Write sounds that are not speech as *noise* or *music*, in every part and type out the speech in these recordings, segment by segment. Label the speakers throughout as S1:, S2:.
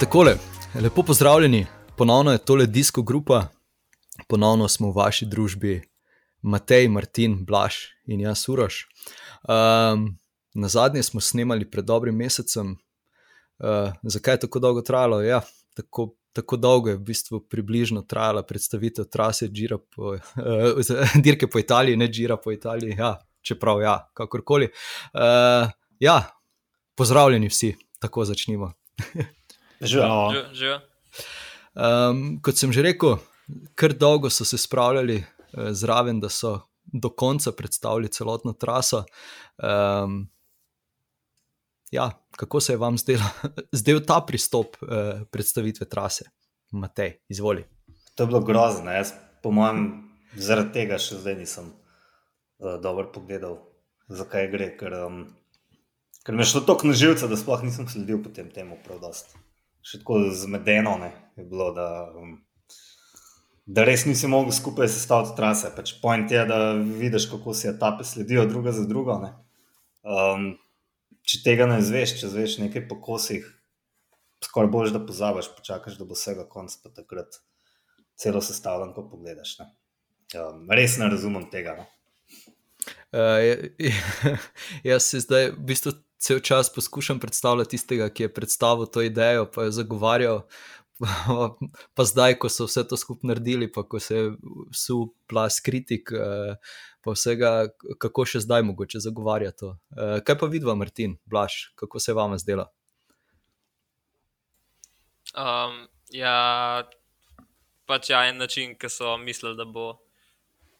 S1: Takole, lepo pozdravljeni, ponovno je tole Disko Grupa, ponovno smo v vaši družbi, Matej, Martin, Blaž in jaz, Uroš. Um, na zadnje smo snemali pred dobrim mesecem. Uh, zakaj je tako dolgo trajalo? Ja, tako, tako dolgo je v bistvu približno trajala predstavitev trase po, uh, *laughs* dirke po Italiji, ne Džira po Italiji. Ja, čeprav, ja, kakorkoli. Uh, ja, pozdravljeni vsi, tako začnimo. *laughs*
S2: Živijo.
S1: Um, kot sem že rekel, kar dolgo so se spravljali uh, zraven, da so do konca predstavili celotno traso. Um, ja, kako se je vam zdel, *laughs* zdel ta pristop uh, predstavitve trase, Matej, izvoli.
S3: To je bilo grozno. Jaz, po mojem, zaradi tega še zdaj nisem uh, dobro pogledal, zakaj gre. Ker, um, ker me je šlo tako na živce, da sploh nisem sledil potem temu pravdost. Še tako zmedeno ne, je bilo, da, um, da res nisi mogel skupaj sestaviti trase. Pač point je, da vidiš, kako si etape sledijo druga za drugo. Um, če tega ne zveš, če zveš nekaj po kosih, skoraj boš, da pozabiš, počakaš, da bo vsega konc, pa takrat celo sestavljeno, ko pogledaš. Ne. Um, res ne razumem tega. No.
S1: Uh, *laughs* jaz se zdaj v bistvu cel čas poskušam predstavljati tistega, ki je predstavil to idejo, pa je zagovarjal. *laughs* Pa zdaj, ko so vse to skupaj naredili, pa ko se je vsu plas kritik, pa vsega, kako še zdaj mogoče zagovarja to. Kaj pa vidva, Martin, Blaž, kako se vam zdela?
S2: Um, ja, pač ja, en način, ki so mislili, da bo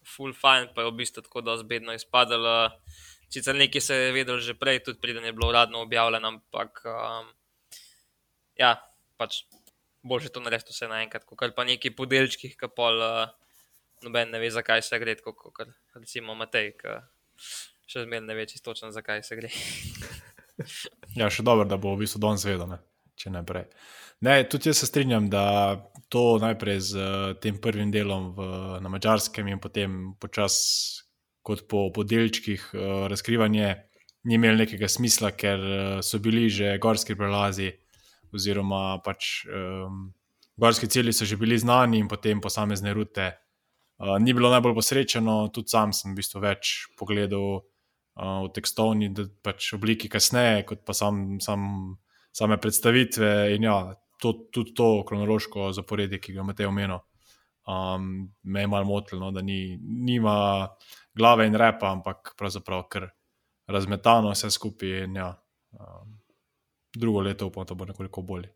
S2: full fine, pa je v bistvu tako da zbedno izpadalo. Sicer nekaj se je vedelo že prej, tudi preden je bilo uradno objavljeno, ampak um, ja, pač boljše to narediti vse naenkrat, kot pa neki podelčki, ki pol uh, noben ne ve, zakaj se gre, kot kar recimo Matej, ki še zmeraj ne ve čisto točno, zakaj se gre. *laughs*
S4: ja, še dobro, da bo v bistvu danes vedel, če ne prej. Ne, tudi jaz se strinjam, da to najprej z uh, tem prvim delom v, na mačarskem in potem počasi, kot po podelčkih, uh, razkrivanje ni imelo nekega smisla, ker uh, so bili že gorski prelazi, oziroma pač um, gorski cilji so že bili znani in potem posamezne rute. Uh, ni bilo najbolj posrečeno, tudi sam sem v bistvu več pogledal uh, v tekstovni pač obliki kasneje, kot pa sam, sam, same predstavitve. In ja, to, tudi to kronološko zaporedje, ki ga imate omenjeno, um, me je malo motilo, da ni, nima glave in repa, ampak pravzaprav kar razmetano vse skupaj. In, ja, um, drugo leto upam, da bo nekoliko bolje.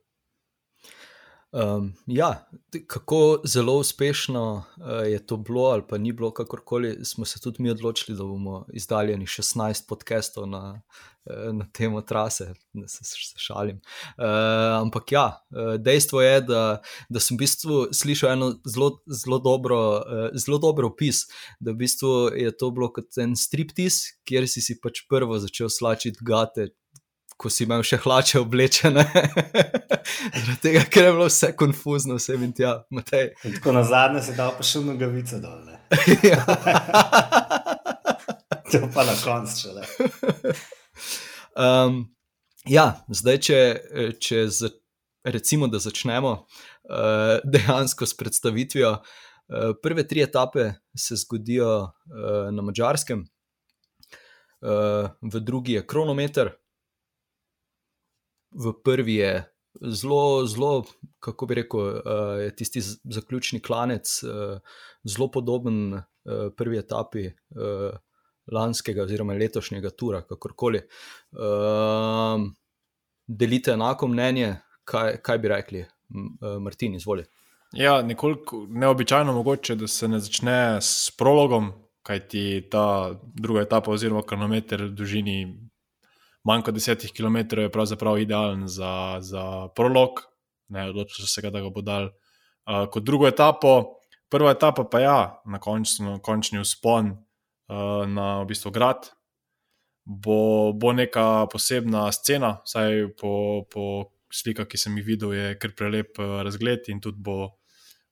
S1: Um, ja, kako zelo uspešno uh, je to bilo, ali pa ni bilo, kakorkoli, smo se tudi mi odločili, da bomo izdali 16 podcastov na, uh, na temo trase, da se, se šalim. Uh, ampak ja, dejstvo je, da, da sem v bistvu slišal eno zelo, zelo, dobro, uh, zelo dobro opis, da v bistvu je to bilo kot en striptease, kjer si si pač prvo začel slačiti gate ko si imel še hlače oblečene. *laughs* Zaradi tega, ker je bilo vse konfuzno, vse in tja.
S3: Tako na zadnje se da pa še nogavice dol. *laughs* Ja. *laughs* to pa na koncu še le.
S1: Um, ja, zdaj, če, če za, recimo, da začnemo uh, dejansko s predstavitvijo. Uh, prve tri etape se zgodijo uh, na mačarskem, uh, v drugi je kronometer, v prvi je zelo, zelo, kako bi rekel, uh, tisti zaključni klanec, uh, zelo podoben uh, prvi etapi uh, lanskega oziroma letošnjega tura, kakorkoli. Uh, delite enako mnenje, kaj, kaj bi rekli, Martin, izvoli.
S4: Ja, nekoliko neobičajno mogoče, da se ne začne s prologom, kajti ta druga etapa, oziroma kronometer, dolžini manj kot 10 km je pravzaprav idealen za, za prolog, ne odločil se ga, da ga bo dal uh, kot drugo etapo. Prva etapa pa je ja, na končno, končni uspon uh, na v bistvu grad. Bo, bo neka posebna scena, vsaj po, po slikah, ki sem jih videl, je kar prelep razgled in tudi bo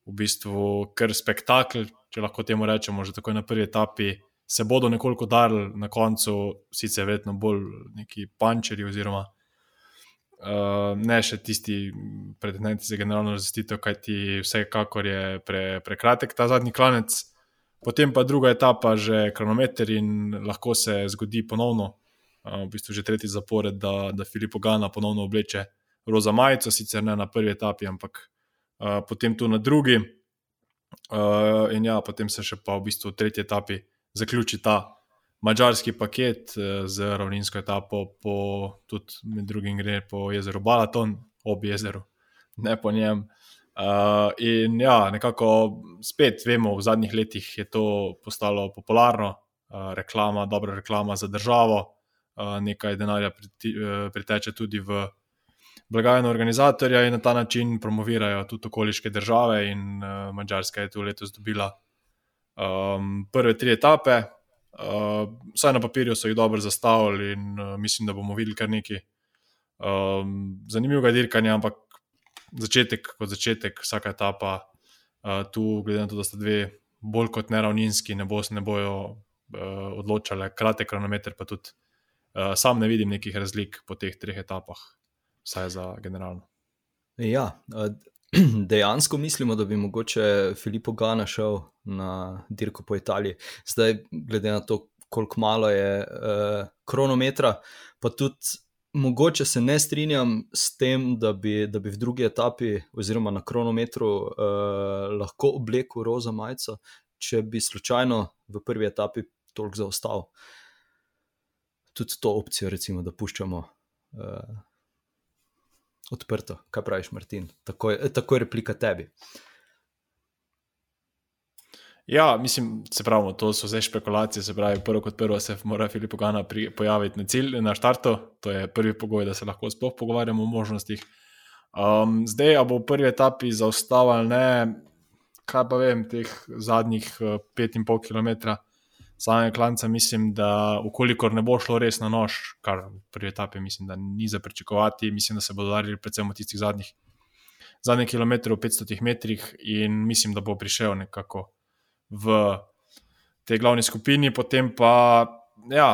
S4: v bistvu kar spektakel, če lahko temu rečemo, že takoj na prvi etapi se bodo nekoliko darili na koncu, sicer verjetno bolj neki pančeri oziroma uh, ne še tisti pretendenti za generalno razvrstitev, kajti vsekakor je pre, prekratek ta zadnji klanec. Potem pa druga etapa, že kronometer in lahko se zgodi ponovno, uh, v bistvu že tretji zapored, da, da Filipo Gana ponovno obleče roza majico, sicer ne na prvi etapi, ampak uh, potem tu na drugi. Uh, in ja, potem se še pa v bistvu v tretji etapi zaključi ta mačarski paket uh, z ravninsko etapo, po, tudi med drugim gre po jezeru Balaton, ob jezeru, ne po njem. Uh, in ja, nekako spet vemo, v zadnjih letih je to postalo popularno, uh, reklama, dobra reklama za državo, uh, nekaj denarja priti, uh, priteče tudi v blagajno organizatorja in na ta način promovirajo tudi okoliške države. In uh, Mačarska je tu letos dobila um, prve tri etape, uh, vsaj na papirju so jih dobro zastavili in uh, mislim, da bomo videli kar nekaj um, zanimivega dirkanja, ampak začetek kot začetek, vsaka etapa uh, tu, glede na to, da sta dve bolj kot neravninski, ne, bo, ne bojo uh, odločale, kratek kronometer pa tudi. Uh, sam ne vidim nekih razlik po teh treh etapah vsaj za generalno.
S1: Ja, *clears throat* dejansko mislimo, da bi mogoče Filipo Gana šel na dirko po Italiji. Zdaj, glede na to, koliko malo je uh, kronometra, pa tudi mogoče se ne strinjam s tem, da bi, da bi v drugi etapi, oziroma na kronometru, uh, lahko oblekel roza majico, če bi slučajno v prvi etapi toliko zaostal. Tudi to opcijo, recimo, da puščamo. Uh, odprto. Kaj praviš, Martin? Tako je, tako je replika tebi.
S4: Ja, mislim, se pravi, to so vse špekulacije. Se pravi, prvo kot prvo se mora Filip Gana pojaviti na cilj, na štartu. To je prvi pogoj, da se lahko sploh pogovarjamo o možnostih. Um, zdaj, a bo v prvi etapi zaustavil, ne, kaj pa vem, teh zadnjih 5,5 uh, km samega klanca, mislim, da ukolikor ne bo šlo res na nož, kar v prvi etapi mislim, da ni za pričakovati, mislim, da se bodo darili predvsem v tistih zadnjih, zadnjih kilometrih, 500 metrih in mislim, da bo prišel nekako v tej glavni skupini, potem pa ja,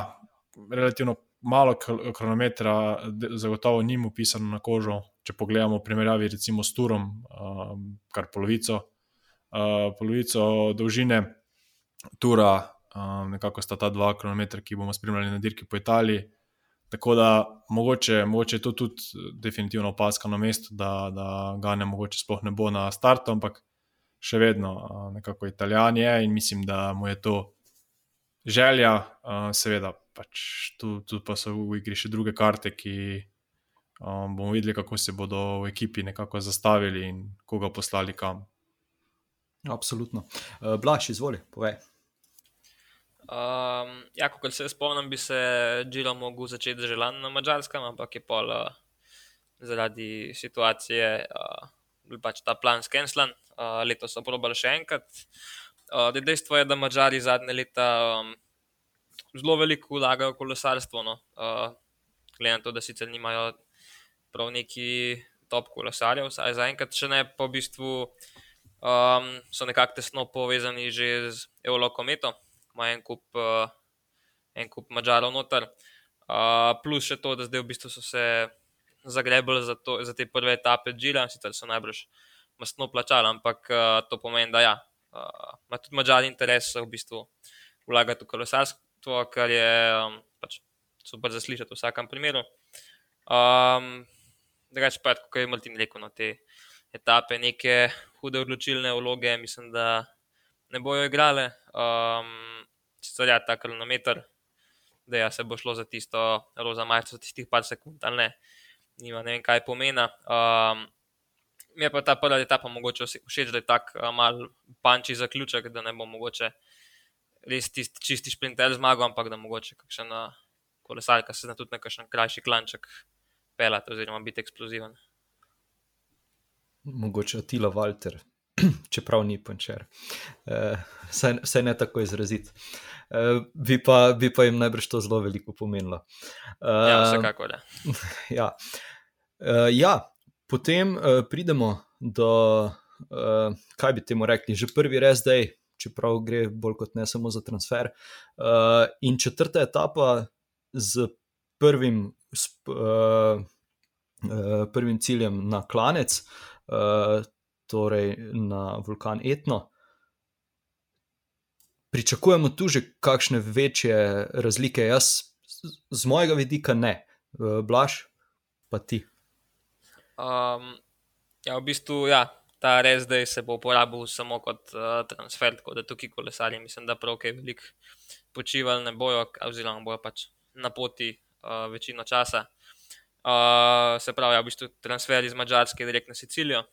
S4: relativno malo kronometra, zagotovo ni mu pisano na kožo. Če pogledamo v primerjavi recimo s Turom, um, kar polovico, uh, polovico dolžine Tura, um, nekako sta ta dva km, ki bomo spremljali na dirki po Italiji. Tako da mogoče, mogoče je to tudi definitivno opaska na mestu, da, da ga ne mogoče sploh ne bo na startu, ampak še vedno uh, nekako italijan je in mislim, da mu je to želja. Uh, seveda, pač tu, tu pa so v igri še druge karte, ki um, bomo videli, kako se bodo v ekipi nekako zastavili in koga poslali kam.
S1: Absolutno. Uh, Blaž, izvoli, povej.
S2: Um, ja, kot se spomnim, bi se Džilo začeti že lani na Mačarskem, ampak je pol uh, zaradi situacije uh, bil pač ta plan skenslan. Uh, letos so probali še enkrat. Uh, dejstvo je, da Mačari zadnje leta um, zelo veliko vlagajo v kolesarstvo. No? Uh, glede na to, da sicer nimajo prav neki top kolesarjev, saj zaenkrat še ne, v bistvu um, so nekako tesno povezani že z Evlokometom ima en kup, uh, kup mačarov noter. Uh, plus še to, da zdaj v bistvu so se zagrebali za, to, za te prve etape Džila, sicer so najbrž mastno plačali, ampak uh, to pomeni, da ja, uh, ima tudi mačar interes v bistvu vlagati v kolesarstvo, kar je um, pač super zaslišati v vsakem primeru. Um, Drugač pa, kot je Martin rekel, na no, te etape, neke hude odločilne vloge, mislim, da ne bojo igrale. Um, sicer je ta kronometer, da ja, se bo šlo za tisto roza majico, tistih par sekund, ali ne, nima ne vem, kaj pomena. Um, mi je pa ta prva etapa mogoče všeč, da je tako uh, mal panči zaključek, da ne bo mogoče res tisti čisti sprinter zmagal, ampak da mogoče kakšna kolesarka se zna tudi na kakšen krajši klanček pelati oziroma biti eksploziven.
S1: Mogoče Atila Walter, *clears throat* čeprav ni punčer. Uh, vse ne tako izraziti. Uh, bi, bi pa jim najbrž to zelo veliko pomenilo.
S2: Uh, ja, vsekakor.
S1: Ja. Uh, *laughs* ja, potem uh, pridemo do, uh, kaj bi temu rekli, že prvi res zdaj, čeprav gre bolj kot ne samo za transfer. Uh, in četrta etapa z prvim. Sp, uh, uh, prvim ciljem na klanec, uh, torej na vulkan Etno. Pričakujemo tu že kakšne večje razlike, jaz z mojega vidika ne, blaš pa ti.
S2: Um, ja, v bistvu, ja, ta res zdaj se bo uporabil samo kot uh, transfer, tako da tukaj kolesarji, mislim, da prav kaj veliko počivali ne bojo, oziroma bojo pač na poti uh, večino časa. Uh, se pravi, ja, v bistvu transfer iz Mačarske direkt na Sicilijo,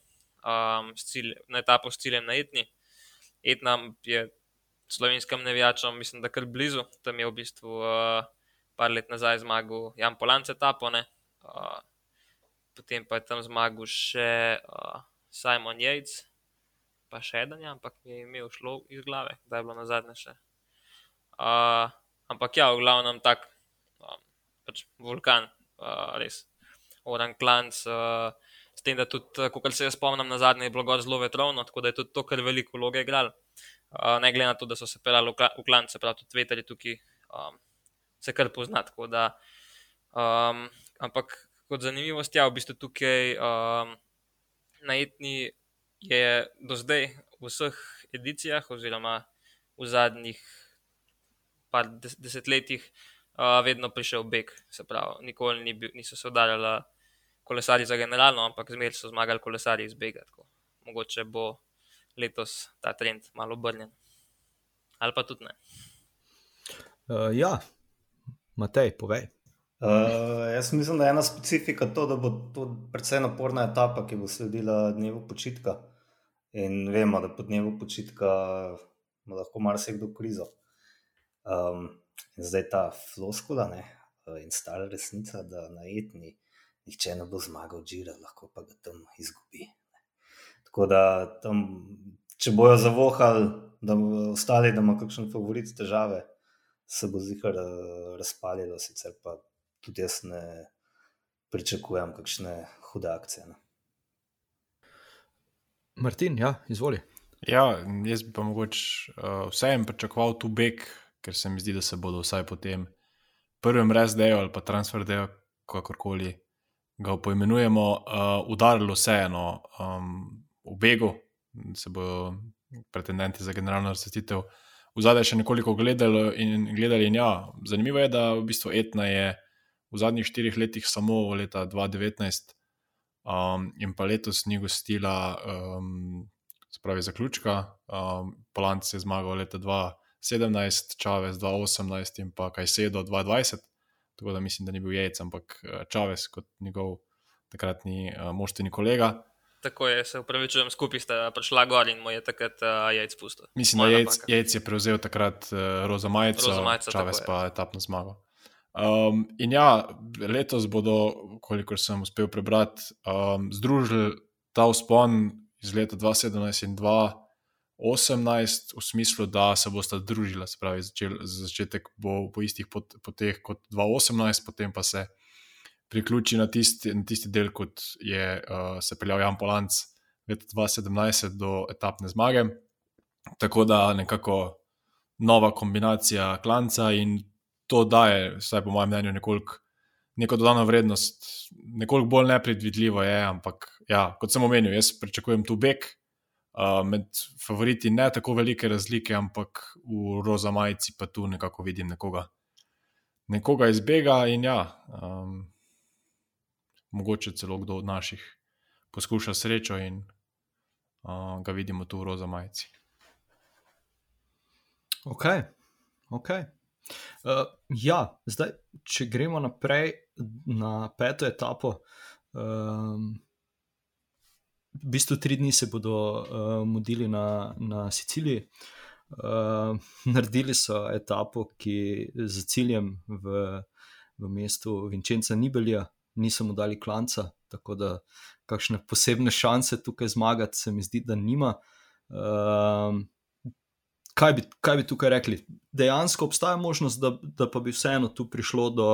S2: um, cilj, na etapo s ciljem na Etni. Etna je slovenskim nevijačom, mislim, da kar blizu. Tam je v bistvu uh, par let nazaj zmagal Jan Polance etapo. Uh, potem pa je tam zmagal še uh, Simon Yates, pa še en, ampak mi je imel šlo iz glave, da je bilo na zadnje še. Uh, ampak ja, v glavnem tak, um, pač vulkan, uh, res, oran klanc. Uh, tem, da tudi, kot se jaz spomnim, na zadnje je bilo zelo vetrovno, tako da je tudi to kar veliko vloge igral. Uh, ne glede na to, da so se pelali v klanc, se pravi, tudi veter je tukaj, um, se kar pozna. Da, um, ampak kot zanimivost, ja, v bistvu tukaj um, na etni je do zdaj v vseh edicijah, oziroma v zadnjih par desetletjih, uh, vedno prišel beg. Se pravi, nikoli ni bil, niso se udarjali kolesari za generalno, ampak zmeraj so zmagali kolesari iz bega. Tako. Mogoče bo letos ta trend malo obrnjen. Ali pa tudi ne.
S1: Uh, ja, Matej, povej.
S3: Uh, jaz mislim, da je ena specifika to, da bo to precej naporna etapa, ki bo sledila dnevu počitka. In vemo, da po dnevu počitka lahko marsikdo krizo. Um, zdaj ta floskula ne, in stara resnica, da na etni nihče ne bo zmagal, žira, lahko pa ga tam izgubi. Tako da tam, če bojo zavohali, da bodo ostali, da ima kakšen favorit težave, se bo zihar razpalilo, sicer pa tudi jaz ne pričakujem kakšne hude akcije. Ne.
S1: Martin, ja, izvoli.
S4: Ja, jaz bi pa mogoče uh, vseeno pričakoval tu beg, ker se mi zdi, da se bodo vsaj po tem prvem resdeju ali pa transferdeju, kakorkoli ga poimenujemo, uh, udarilo vseeno um, v begu, se bodo pretendenti za generalno razsvetitev v zadnje še nekoliko gledali in, gledali. In ja, zanimivo je, da v bistvu Etna je v zadnjih štirih letih samo v leta 2019 um, in pa letos ni gostila, um, spravi zaključka. Um, Polanc je zmagal leta 2017, Čavez 2018 in pa Kajsedo 2020 tako da mislim, da ni bil jajec, ampak eh, Čavez kot njegov takratni uh, moštveni kolega.
S2: Tako je, se upravičujem, skupaj sta prišla gor in mu je takrat uh, jajec pustil.
S4: Mislim, da jajec, jajec je prevzel takrat uh, Roza Majico, Čavez pa etapno zmagal. Um, in ja, letos bodo, kolikor sem uspel prebrati, um, združili ta vzpon iz leta 2017 in 2018. 18, v smislu, da se bosta družila, se pravi, začel, začetek bo po istih pot, poteh kot 2018, potem pa se priključi na tisti, na tisti del, kot je uh, se peljal Jan Polanc leta 2017 do etapne zmage. Tako da nekako nova kombinacija klanca in to daje, vsaj po mojem mnenju, nekoliko. Neko dodano vrednost, nekoliko bolj nepredvidljivo je, ampak ja, kot sem omenil, jaz pričakujem tu beg, med favoriti ne tako velike razlike, ampak v roza majici pa tu nekako vidim nekoga, nekoga izbega in ja, um, mogoče celo kdo od naših poskuša srečo in uh, ga vidimo tu v roza majici.
S1: Ok, ok. Uh, ja, zdaj, če gremo naprej na peto etapo. Um, v bistvu tri dni se bodo uh, mudili na, na Siciliji. Uh, naredili so etapo, ki z ciljem v, v mestu Vincenza Nibelija, niso mu dali klanca, tako da kakšne posebne šanse tukaj zmagati, se mi zdi, da nima. Uh, kaj, bi, kaj bi tukaj rekli? Dejansko obstaja možnost, da, da pa bi vseeno tu prišlo do,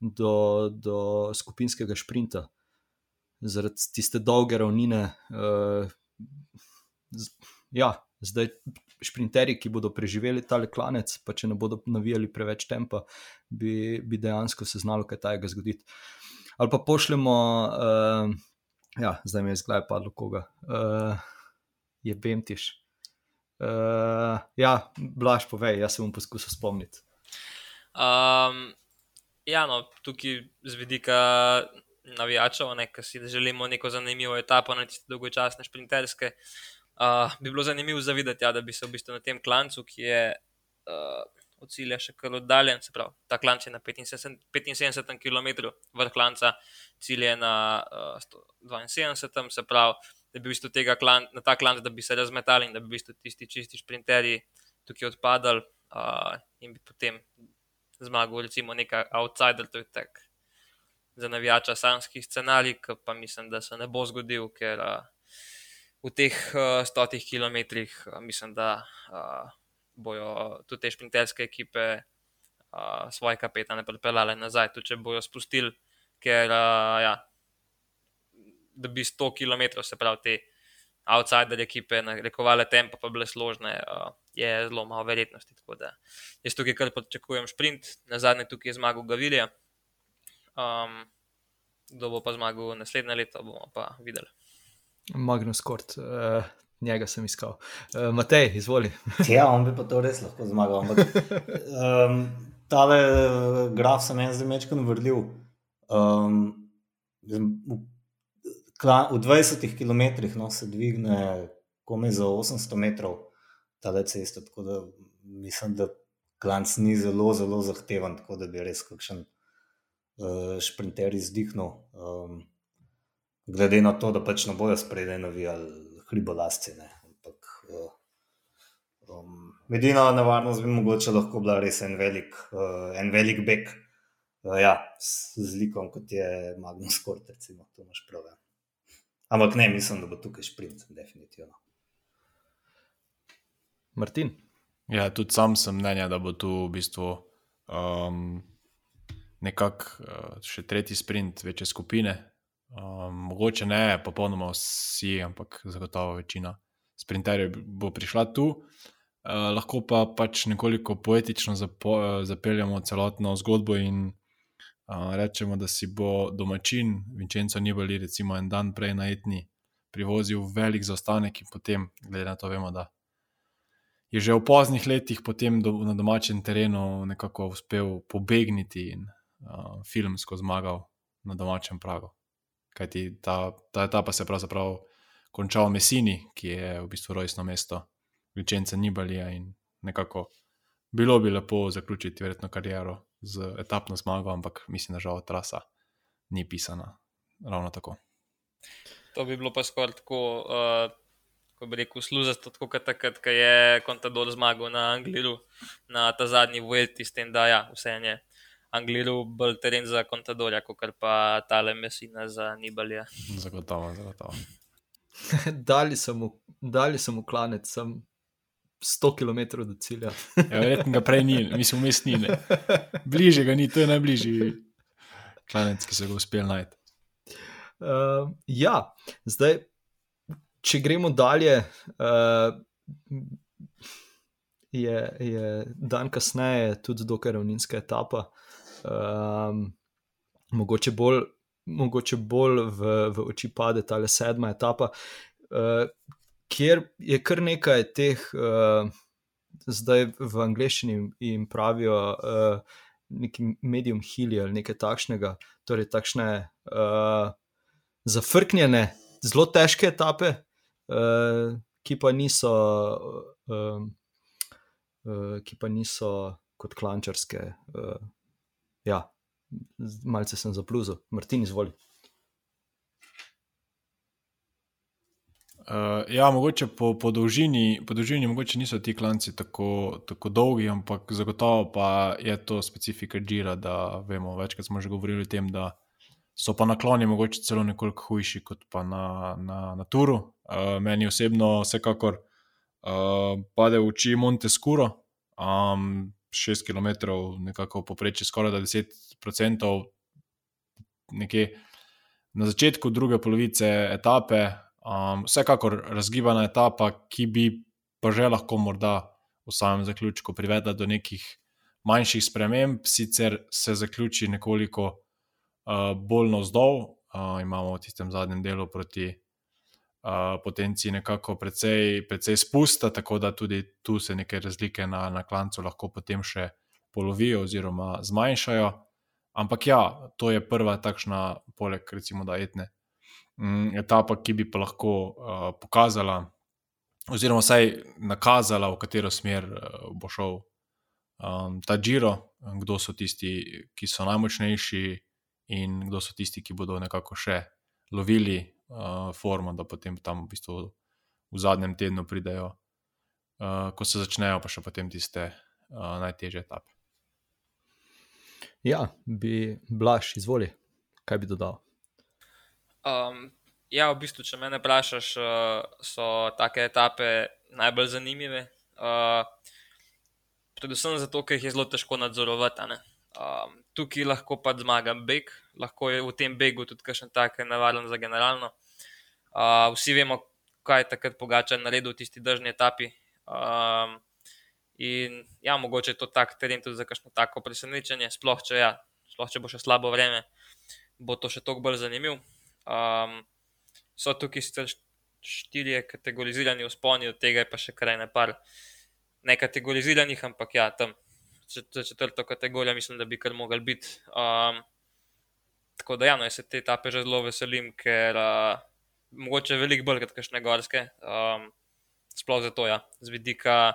S1: do, do skupinskega sprinta zaradi tiste dolge ravnine. Uh, ja, zdaj, šprinterji, ki bodo preživeli ta klanec, pa če ne bodo navijali preveč tempa, bi, bi dejansko se znalo kaj tajega zgoditi. ali pa pošljemo, uh, ja, zdaj mi je zgled padlo koga, uh, je Bemtiš. Uh, ja, blaž povej, jaz se bom poskusil spomniti.
S2: Um, ja, no, tukaj z vidika navijačev, ki si želimo neko zanimivo etapo na tiste dolgočasne šprinterske. Uh, bi bilo zanimivo zavideti, ja, da bi se v bistvu na tem klancu, ki je uh, od cilja še kar oddaljen, se pravi, ta klanc je na 75, 75 km, vrh klanca, cilj je na uh, 72, se pravi, da bi v bistvu tega klan, na ta klanc, da bi se razmetali in da bi v bistvu tisti čisti šprinterji tukaj odpadali uh, in bi potem zmagal, recimo, neka outsider, to je tak za navijača sanskih scenarij, ki pa mislim, da se ne bo zgodil, ker uh, v teh uh, stotih kilometrih uh, mislim, da uh, bojo tudi te šprinterske ekipe uh, svoje kapetane pripeljale nazaj, tudi če bojo spustili, ker uh, ja, da bi 100 km, se pravi, te outsider ekipe narekovale tempo, pa bile složne. Uh, Je zelo malo verjetnosti. Jaz tukaj kar pričakujem sprint, na zadnje tukaj je zmagal Gavilija, Um, kdo bo pa zmagal naslednje leto, bomo pa videli.
S1: Magnus Kort, uh, njega sem iskal. Uh, Matej, izvoli. *laughs*
S3: ja, on bi pa to res lahko zmagal. Ampak, um, tale eh, graf sem en zdaj večkrat vrlil. Um, v, v 20 km no, se dvigne kome za 800 metrov ta cesta. Tako da mislim, da klanc ni zelo, zelo zahteven, tako da bi res kakšen šprinter izdihnil. Um, glede na to, da pač ne bojo spredaj navijali hribolasce. Ampak uh, um, medina nevarnost bi mogoče lahko bila res en velik, uh, en velik beg. Uh, ja, s, z likom, kot je Magnus Kort, recimo, to imaš prav. Ja. Ampak ne, mislim, da bo tukaj šprint, definitivno.
S1: Martin.
S4: Ja, tudi sam sem mnenja, da bo tu v bistvu um, nekako uh, še tretji sprint, večje skupine. Um, mogoče ne, popolnoma vsi, ampak zagotovo večina sprinterjev bo prišla tu. Uh, lahko pa pač nekoliko poetično zapo, zapeljemo celotno zgodbo in uh, rečemo, da si bo domačin, Vincenzo Nibali, recimo en dan prej na etni, privozil velik zaostanek in potem, glede na to, vemo, da je že v poznih letih potem do, na domačem terenu nekako uspel pobegniti in uh, filmsko zmagal na domačem pragu. Kaj ti ta, ta etapa se pravzaprav konča v Messini, ki je v bistvu rojstno mesto Vičence Nibalija in nekako bilo bi lepo zaključiti verjetno kariero z etapno zmago, ampak mislim, da žal trasa ni pisana ravno tako.
S2: To bi bilo pa skoraj tako, uh, ko bi rekel, tako kot takrat, ko je Contador zmagal na Angliju, na ta zadnji Vuelti, s tem, da ja, vse je. Angliru bolj teren za kontadorja, kot pa tale mesina za Nibalja.
S4: Zagotovo, zagotovo. *laughs*
S1: dali sem v klanec, sem 100 km do cilja.
S4: ja, verjetno ga prej ni, mislim, umestni. Bliže ga ni, to je najbližji klanec, ki se ga uspel najti.
S1: Uh, ja, zdaj, če gremo dalje. Uh, Je, je dan kasneje tudi dokaj ravninska etapa, um, mogoče bolj, mogoče bolj v, v oči pade ta sedma etapa, uh, kjer je kar nekaj teh, uh, zdaj v angleščini jim pravijo, uh, neki medium hili ali nekaj takšnega, torej takšne uh, zafrknjene, zelo težke etape, uh, ki pa niso. Uh, Ki pa niso kot klančarske, uh, ja, malce sem zapluzil, Martin, izvoli.
S4: Uh, ja, mogoče po, po, dolžini, po dolžini mogoče niso ti klanci tako, tako dolgi, ampak zagotovo pa je to specifika Džira, da vemo, večkrat smo že govorili o tem, da so pa nakloni mogoče celo nekoliko hujši kot pa na, na, na Turu. Uh, meni osebno vsekakor uh, pade v oči Montescuro, um, 6 km, nekako poprečje skoraj 10%, nekje na začetku druge polovice etape. Um, vsekakor razgibana etapa, ki bi pa že lahko morda v samem zaključku privedla do nekih manjših sprememb, sicer se zaključi nekoliko uh, bolj navzdol, uh, imamo v tistem zadnjem delu proti uh, potenci nekako precej, precej spusta, tako da tudi tu se neke razlike na, na klancu lahko potem še polovijo oziroma zmanjšajo. Ampak ja, to je prva takšna, poleg recimo da etne, um, etapa, ki bi pa lahko uh, pokazala, oziroma vsaj nakazala, v katero smer uh, bo šel um, ta Giro, kdo so tisti, ki so najmočnejši, in kdo so tisti, ki bodo nekako še lovili uh, formo, da potem tam v, bistvu v zadnjem tednu pridejo, uh, ko se začnejo, pa še potem tiste uh, najtežje etape.
S1: Ja, bi blaš, izvoli, kaj bi dodal.
S2: Um, ja, v bistvu, če me vprašaš, so take etape najbolj zanimive. Uh, predvsem zato, ker jih je zelo težko nadzorovati. Um, tukaj lahko pa zmaga beg, lahko je v tem begu tudi kakšen tak nevaren za generalno. Uh, vsi vemo, kaj je takrat pogača naredil v tisti držni etapi. Um, in ja, mogoče je to tak teren tudi za kakšno tako presenečenje, sploh če, ja, sploh če bo še slabo vreme, bo to še toliko bolj zanimiv. Um, so tukaj štirje kategorizirani vzponi, od tega je pa še kraj ne par nekategoriziranih, ampak ja, tam za četrto kategorijo, mislim, da bi kar mogli biti. Um, tako da, ja, no, jaz se te etape že zelo veselim, ker uh, mogoče veliko bolj kot kakšne gorske. Um, sploh zato, ja, z vidika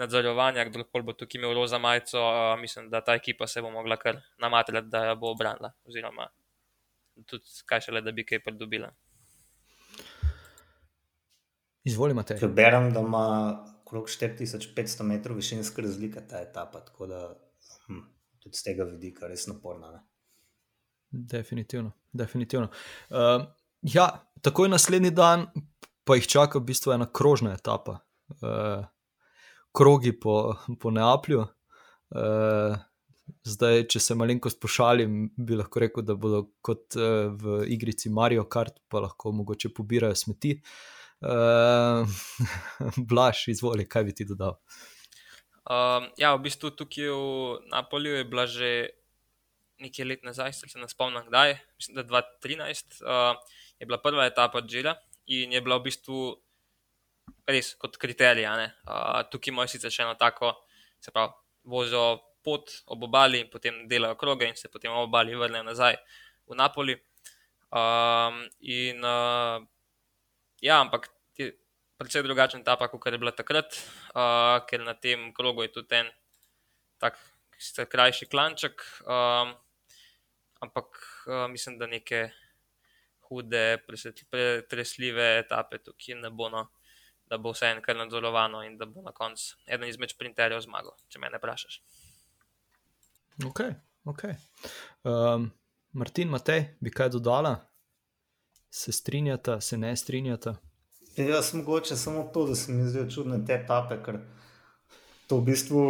S2: nadzorovanja, kdo bo tukaj imel roza majico, uh, mislim, da ta ekipa se bo mogla kar namatrati, da jo bo obranila. Oziroma, tudi kaj šele, da bi kaj pridobila.
S1: Izvolite, Matej.
S3: Berem, da ima okrog 4500 metrov višinska razlika ta etapa, tako da hm, tudi z tega vidika res naporna. Ne?
S1: Definitivno. definitivno. Uh, ja, takoj naslednji dan pa jih čaka v bistvu ena krožna etapa, uh, krogi po, po Neaplju. Uh, zdaj, če se malenkost pošalim, bi lahko rekel, da bodo kot uh, v igrici Mario Kart, pa lahko mogoče pobirajo smeti. Uh, *laughs* Blaž, izvoli, kaj bi ti dodal?
S2: Um, ja, v bistvu tukaj v Napolju je bila že nekaj let nazaj, se ne spomnim kdaj, mislim, da 2013, uh, je bila prva etapa Džila in je bila v bistvu res kot kriterij. Uh, tukaj imajo sicer še eno tako, se pravi, vozijo pot ob obali in potem delajo kroge in se potem ob obali vrnejo nazaj v Napoli. Um, in uh, ja, ampak precej drugačen etapa, kot je bila takrat, uh, ker na tem krogu je tudi en tak krajši klanček. Um, ampak uh, mislim, da neke hude, pretresljive etape tukaj ne bo, no, da bo vse enkrat nadzorovano in da bo na koncu eden izmed sprinterjev zmagal, če me ne vprašaš.
S1: Ok, ok. Um, Martin, Matej, bi kaj dodala? Se strinjata, se ne strinjata?
S3: Jaz sem mogoče samo to, da se mi zdijo čudne te etape, ker to v bistvu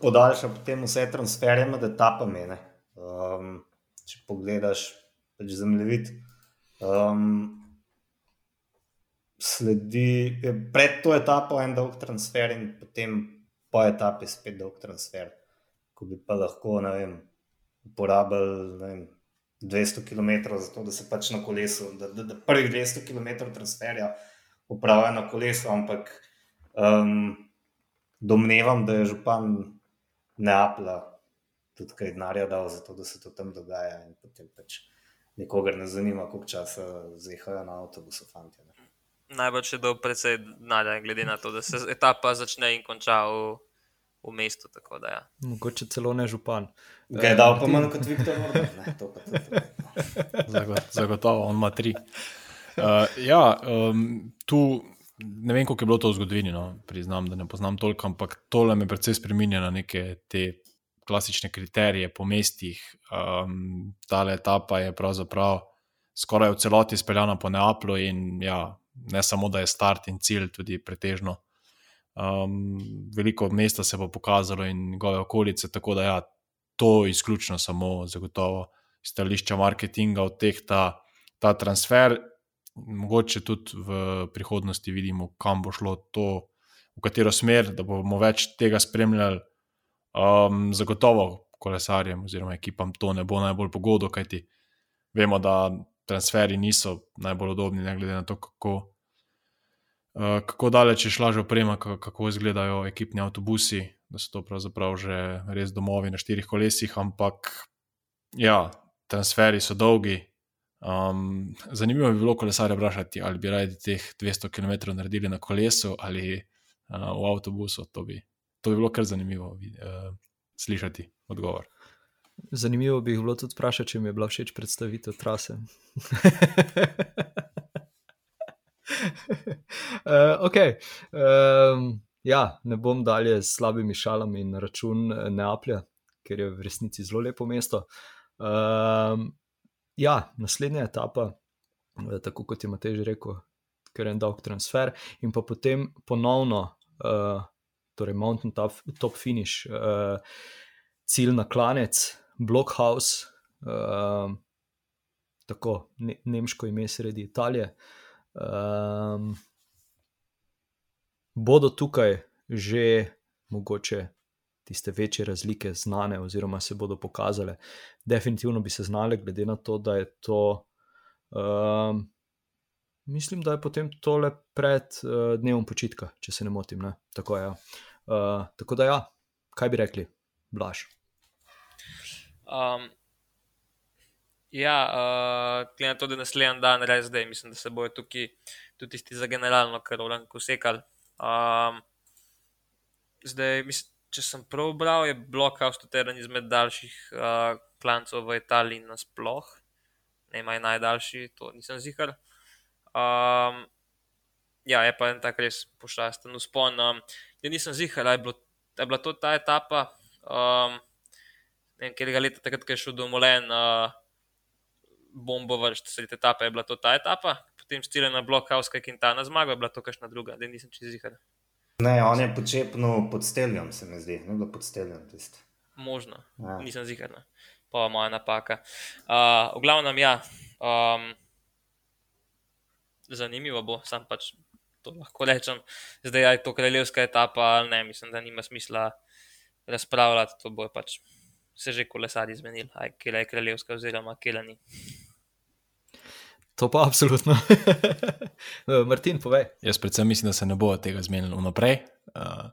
S3: podaljša potem vse transferje med etapami. Um, če pogledaš pač zemljevid, um, sledi pred to etapo en dolg transfer in potem po etapi spet dolg transfer, ko bi pa lahko, ne vem, uporabljali. 200 km, zato da se pač na kolesu, da, da, da prvih 200 km transferja upravlja na kolesu, ampak um, domnevam, da je župan Neapla tudi kaj denarja dal za to, da se to tam dogaja. In potem pač nikogar ne zanima, koliko časa zehajo na avtobusu, fanti.
S2: Najbolj je dal precej denarja, glede na to, da se etapa začne in konča v, v mestu. Da, ja.
S1: Mogoče celo ne župan.
S3: Ga je dal pa manj kot Viktor Orban.
S4: Zagotovo, on ima tri. Uh, ja, um, tu ne vem, kako je bilo to v zgodovini, no, priznam, da ne poznam toliko, ampak tole me precej spremenja na neke te klasične kriterije po mestih. Um, Ta etapa je pravzaprav skoraj v celoti speljana po Neaplu in ja, ne samo, da je start in cilj, tudi pretežno. Um, veliko mesta se bo pokazalo in njegove okolice, tako da ja, to izključno samo zagotovo stališča marketinga od teh ta, ta transfer mogoče tudi v prihodnosti vidimo, kam bo šlo to, v katero smer, da bomo več tega spremljali. Um, zagotovo kolesarjem oziroma ekipam to ne bo najbolj pogodo, kajti vemo, da transferi niso najbolj udobni, ne glede na to, kako, uh, kako daleč je šla že oprema, kako izgledajo ekipni avtobusi, da so to pravzaprav že res domovi na štirih kolesih, ampak ja, transferi so dolgi. Um, zanimivo bi bilo kolesarje vprašati, ali bi raje teh 200 km naredili na kolesu ali uh, v avtobusu. To bi, to bi bilo kar zanimivo uh, slišati odgovor.
S1: Zanimivo bi bilo tudi vprašati, če mi je bila všeč predstavitev trase. uh, okay. um, ja, ne bom dalje s slabimi šalami na račun eh, Neaplja, ker je v resnici zelo lepo mesto. Um, ja, naslednja etapa, eh, tako kot je Matej že rekel, ker je en dolg transfer, in pa potem ponovno, uh, torej Mountain Top, top Finish, uh, cilj na klanec, Blockhouse, uh, tako ne, nemško ime sredi Italije. Um, bodo tukaj že mogoče tiste večje razlike znane, oziroma se bodo pokazale. Definitivno bi se znale, glede na to, da je to. Um, mislim, da je potem tole pred uh, dnevom počitka, če se ne motim. Ne? Tako, ja. uh, tako da, ja, kaj bi rekli, Blaž.
S2: Um, ja, uh, glede na to, da je naslednji dan, res zdaj, mislim, da se bojo tukaj tudi tisti za generalno, kar vlam, ko sekal. Um, zdaj, mislim, če sem prav bral, je Blockhouse tudi eden izmed daljših uh, klancov v Italiji nasploh. Ne maj najdaljši, to nisem zihar. Um, ja, je pa en tak res pošasten uspon. Um, ja, nisem zihar, da je, je bila to ta etapa. Um, ne vem, katerega leta takrat, ko je šel domolen, uh, bombo vršiti, sredi etape je bila to ta etapa. Potem stile na Blockhouse, kaj Quintana zmaga, je bila to kakšna druga, da nisem čez zihar.
S3: Ne, on je počepnil pod steljem, se mi zdi, ne bilo pod steljem. Tist.
S2: Možno, ja. nisem zigar, pa moja napaka. Uh, v glavnem, ja, um, zanimivo bo, sam pač to lahko rečem. Zdaj je to kraljevska etapa, ali ne, mislim, da nima smisla razpravljati, to bo pač se že kolesari zmenili, aj kje je kraljevska oziroma kje ni.
S1: To pa absolutno. *laughs* Martin, povej.
S4: Jaz predvsem mislim, da se ne bo tega zmenil vnaprej, uh,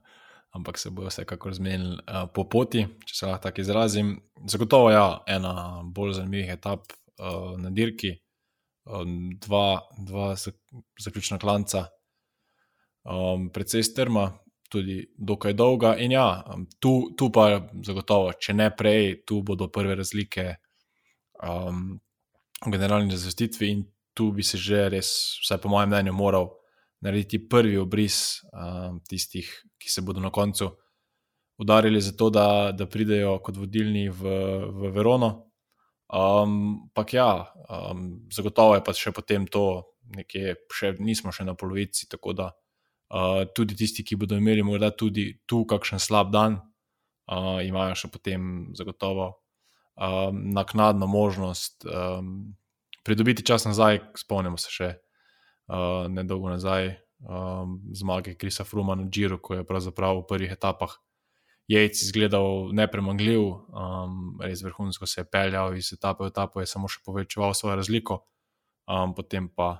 S4: ampak se bo vsekakor zmenil uh, po poti, če se lahko tako izrazim. Zagotovo je ja, ena bolj zanimivih etap uh, na dirki, um, dva, dva zaključna klanca, um, predvsej strma, tudi dokaj dolga. In ja, tu, tu pa zagotovo, če ne prej, tu bodo prve razlike. Um, V generalni razvrstitvi, in tu bi se že res, vsaj po mojem mnenju, moral narediti prvi obris uh, tistih, ki se bodo na koncu udarili za to, da, da pridejo kot vodilni v, v Verono. Um, pa ja, um, zagotovo je pa še potem to, nekje, še, nismo še na polovici. Tako da uh, tudi tisti, ki bodo imeli morda tudi tu kakšen slab dan, uh, imajo še potem zagotovo um, naknadno možnost. Um, pridobiti čas nazaj, spomnimo se še uh, nedolgo nazaj um, zmage Krisa Fruma na Džiru, ko je pravzaprav v prvih etapah Jejc izgledal nepremagljiv, um, res vrhunsko se je peljal iz etape v etapo, je samo še povečeval svojo razliko, um, potem, pa,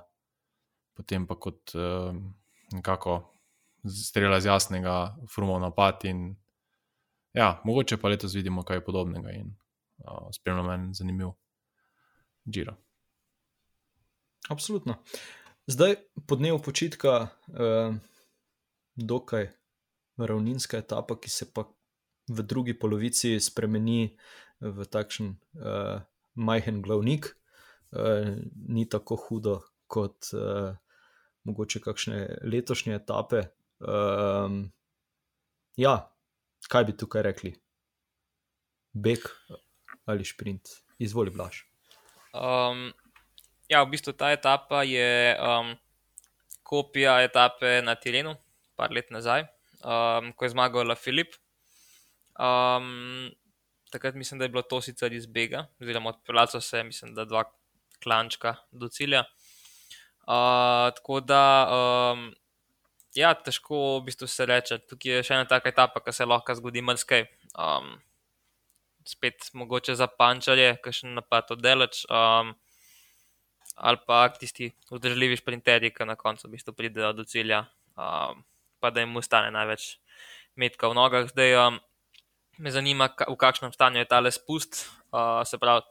S4: potem pa kot um, nekako strela z jasnega Fruma napad. In, ja, mogoče pa letos vidimo kaj podobnega in uh, spremljamo en zanimiv Džiro.
S1: Absolutno. Zdaj, po dnevu počitka, eh, dokaj ravninska etapa, ki se pa v drugi polovici spremeni v takšen eh, majhen glavnik, eh, ni tako hudo kot eh, mogoče kakšne letošnje etape. Eh, ja, kaj bi tukaj rekli? Beg ali sprint, izvoli, blaš.
S2: Um, Ja, v bistvu ta etapa je um, kopija etape na Tirenu, par let nazaj, um, ko je zmagal Filip. Um, takrat mislim, da je bilo to sicer iz Bega, oziroma odpeljal so se, mislim, da dva klančka do cilja. Uh, tako da, um, ja, težko v bistvu se reče. Tukaj je še ena taka etapa, ki se lahko zgodi mrskaj. Um, spet mogoče za pančarje, ki še napad oddelač. Um, ali pa tisti vzdržljivi sprinterji, ki na koncu v bistvu pridejo do cilja, um, pa da jim ostane največ metka v nogah. Zdaj um, me zanima, v kakšnem stanju je tale spust. Uh, se pravi,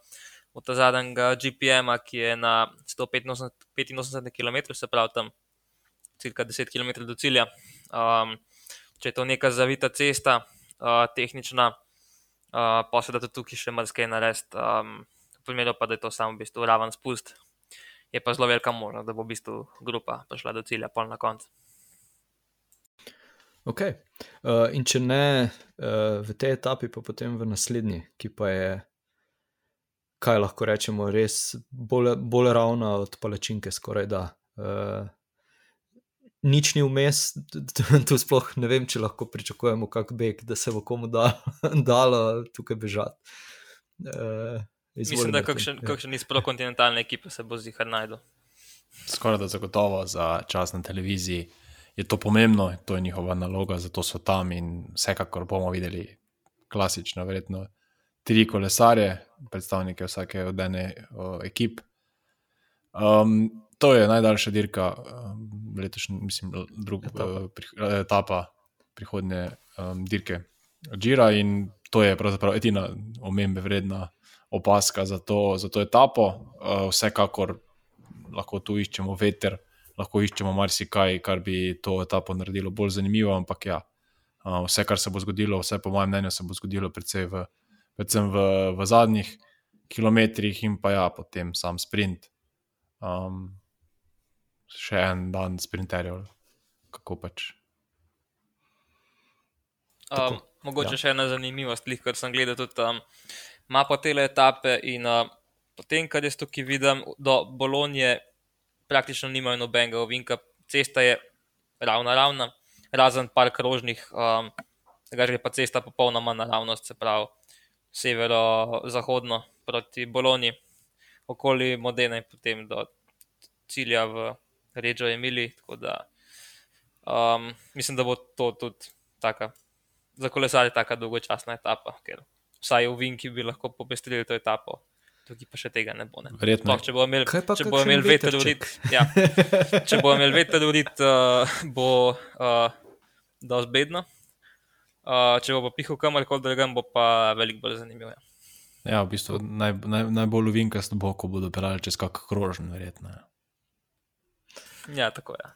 S2: od zadnjega GPM-a, ki je na 185 km, se pravi tam cirka 10 km do cilja. Um, če je to neka zavita cesta, uh, tehnična, uh, pa se da tudi tukaj še marsikaj narediti. Um, v primeru pa, da je to samo v bistvu raven spust, je pa zelo velika možnost, da bo v bistvu grupa prišla do cilja, pol na koncu.
S1: Ok. Uh, in če ne uh, v tej etapi, pa potem v naslednji, ki pa je, kaj lahko rečemo, res bolj, bolj ravna od palačinke, skoraj da. Uh, nič ni vmes, *laughs* tu sploh ne vem, če lahko pričakujemo kak beg, da se bo komu da, *laughs* dalo tukaj bežati. Uh,
S2: Mislim, da kakšen, ja. kakšen iz prokontinentalne ekipe se bo zihar najdel.
S4: Skoraj da zagotovo za čas na televiziji je to pomembno, to je njihova naloga, zato so tam in vsekakor bomo videli klasično, verjetno tri kolesarje, predstavnike vsake od ene ekip. Um, to je najdaljša dirka, letošnja, mislim, druga etapa, uh, pri, etapa prihodnje um, dirke Džira in to je pravzaprav edina omembe vredna opaska za to, za to etapo. Uh, vsekakor lahko tu iščemo veter, lahko iščemo marsikaj, kar bi to etapo naredilo bolj zanimivo, ampak ja, uh, vse, kar se bo zgodilo, vse po mojem mnenju, se bo zgodilo predvsem v, predvsem v, v zadnjih kilometrih in pa ja, potem sam sprint. Um, še en dan sprinterjev, kako pač.
S2: Um, mogoče ja. še ena zanimivost, ker sem gledal tudi tam um, mapo te etape. In uh, potem, kar jaz tukaj vidim, do Bolonije praktično nimajo nobenega ovinka, cesta je ravna, ravna, razen par krožnih, um, tega že pa cesta popolnoma naravnost, se pravi severo-zahodno proti Boloniji, okoli Modena in potem do cilja v Reggio Emili. Um, mislim, da bo to tudi taka, za kolesarje tako dolgočasna etapa, ker vsaj v Vinki bi lahko popestrili to etapo. Tukaj pa še tega ne bo. Ne.
S4: Verjetno.
S2: Toh, če bo imel, če bo imel veter urit, ja. če bo imel veter urit, uh, bo uh, dosti bedno. Uh, če bo pa pihal kamorkoli drugam, bo pa veliko bolj zanimivo. Ja.
S4: Ja, v bistvu naj, naj, najbolj uvinkast bo, ko bodo pelali čez kakšen krožen, verjetno. Ja.
S2: Ja, tako je.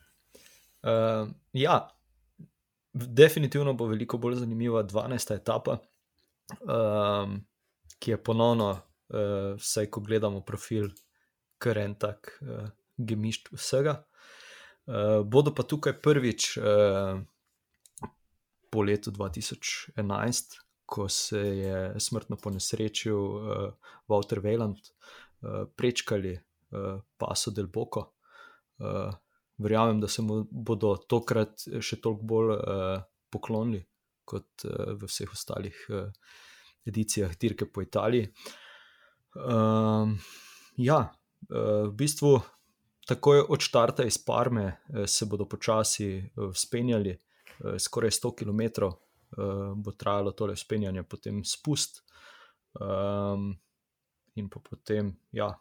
S1: Uh, ja, definitivno bo veliko bolj zanimiva 12. etapa, um, ki je ponovno, uh, vsaj ko gledamo profil, kar en tak uh, gemišč vsega. Uh, bodo pa tukaj prvič uh, po letu 2011, ko se je smrtno ponesrečil uh, Walter Weiland, uh, prečkali uh, paso del Boko. Uh, verjamem, da se mu bodo tokrat še toliko bolj uh, poklonili kot uh, v vseh ostalih uh, edicijah dirke po Italiji. Uh, ja, uh, v bistvu takoj od štarta iz Parme uh, se bodo počasi uh, spenjali, uh, skoraj 100 km uh, bo trajalo tole spenjanje, potem spust. Um, in pa potem, ja,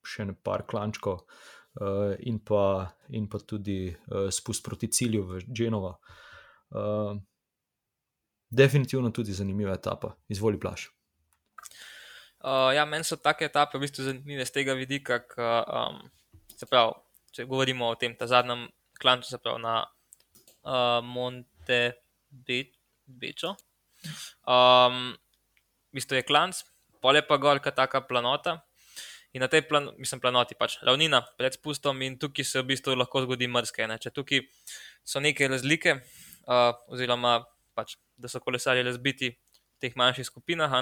S1: še ne par klančkov, uh, uh, in, pa, in pa tudi uh, spust proti cilju v Genovo. Uh, definitivno tudi zanimiva etapa, izvoli plaš.
S2: Uh, ja, meni so take etape v bistvu zanimive z tega vidika, ka, um, se pravi, če govorimo o tem zadnjem klancu, se pravi na uh, Monte Bečo. Um, v bistvu je klanc, pole pa gorka taka planota, In na tej plan, mislim, planoti pač ravnina pred spustom, in tukaj se v bistvu lahko zgodi mrzke. Ne? Če tukaj so neke razlike, uh, oziroma pač, da so kolesarji razbiti teh manjših skupinah,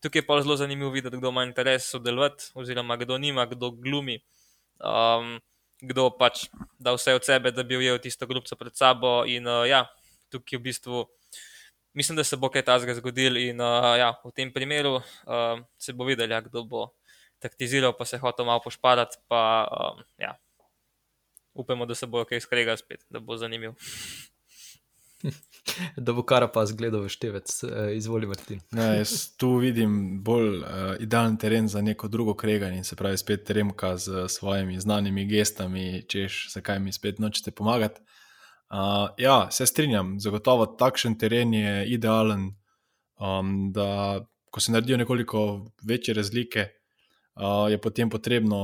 S2: tukaj je pa zelo zanimivo videti, kdo ima interes sodelovati, oziroma kdo nima, kdo glumi, um, kdo pač da vse od sebe, da bi ujel tisto grupco pred sabo. In uh, ja, tukaj v bistvu. Mislim, da se bo kaj takega zgodilo, in uh, ja, v tem primeru uh, se bo videl, ja, kdo bo taktiziral, pa se hotel malo pošpadati. Pa, um, ja. Upamo, da se bo kaj skregal spet, da bo zanimiv. *laughs*
S1: Da bo kar pa zgledal veštevec, izvoli Martin.
S4: Ne, jaz tu vidim bolj uh, idealen teren za neko drugo kreganje, se pravi, spet Remka z svojimi znanimi gestami, češ, zakaj mi spet nočete pomagati. Uh, ja, se strinjam, zagotovo takšen teren je idealen, um, da ko se naredijo nekoliko večje razlike, uh, je potem potrebno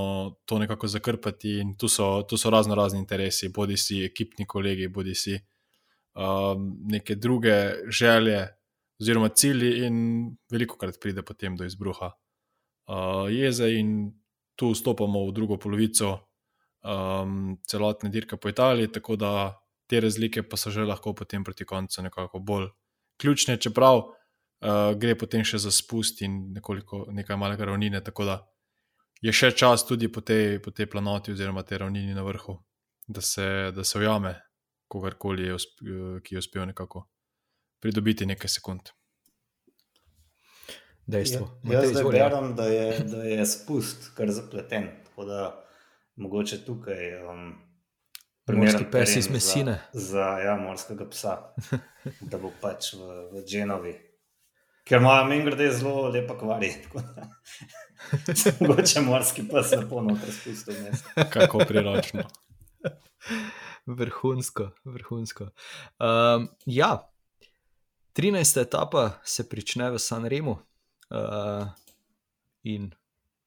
S4: to nekako zakrpati, tu so, tu so razno razni interesi, bodi si ekipni kolegi, bodi si uh, neke druge želje oziroma cilji, in veliko krat pride potem do izbruha uh, jeze, in tu vstopamo v drugo polovico um, celotne dirke po Italiji, tako da te razlike pa so že lahko potem proti koncu nekako bolj ključne, čeprav uh, gre potem še za spust in nekoliko nekaj malega ravnine. Tako da je še čas tudi po tej, po tej planoti oziroma tej ravnini na vrhu, da se, da se ujame kogarkoli, je usp, ki je uspel nekako pridobiti nekaj sekund.
S1: Dejstvo.
S3: Ja, jaz zdaj berem, da, da je spust kar zapleten. Tako da mogoče tukaj. Um,
S1: Morski pes iz mesine.
S3: Za, za ja, morskega psa, da bo pač v, v Dženovi. Ker ima meni grede zelo lepa kvari. *laughs* Mogoče morski pes na polno prespustil.
S4: Kako priročno.
S1: Vrhunsko, vrhunsko. Um, ja, 13. etapa se prične v San Remu uh, in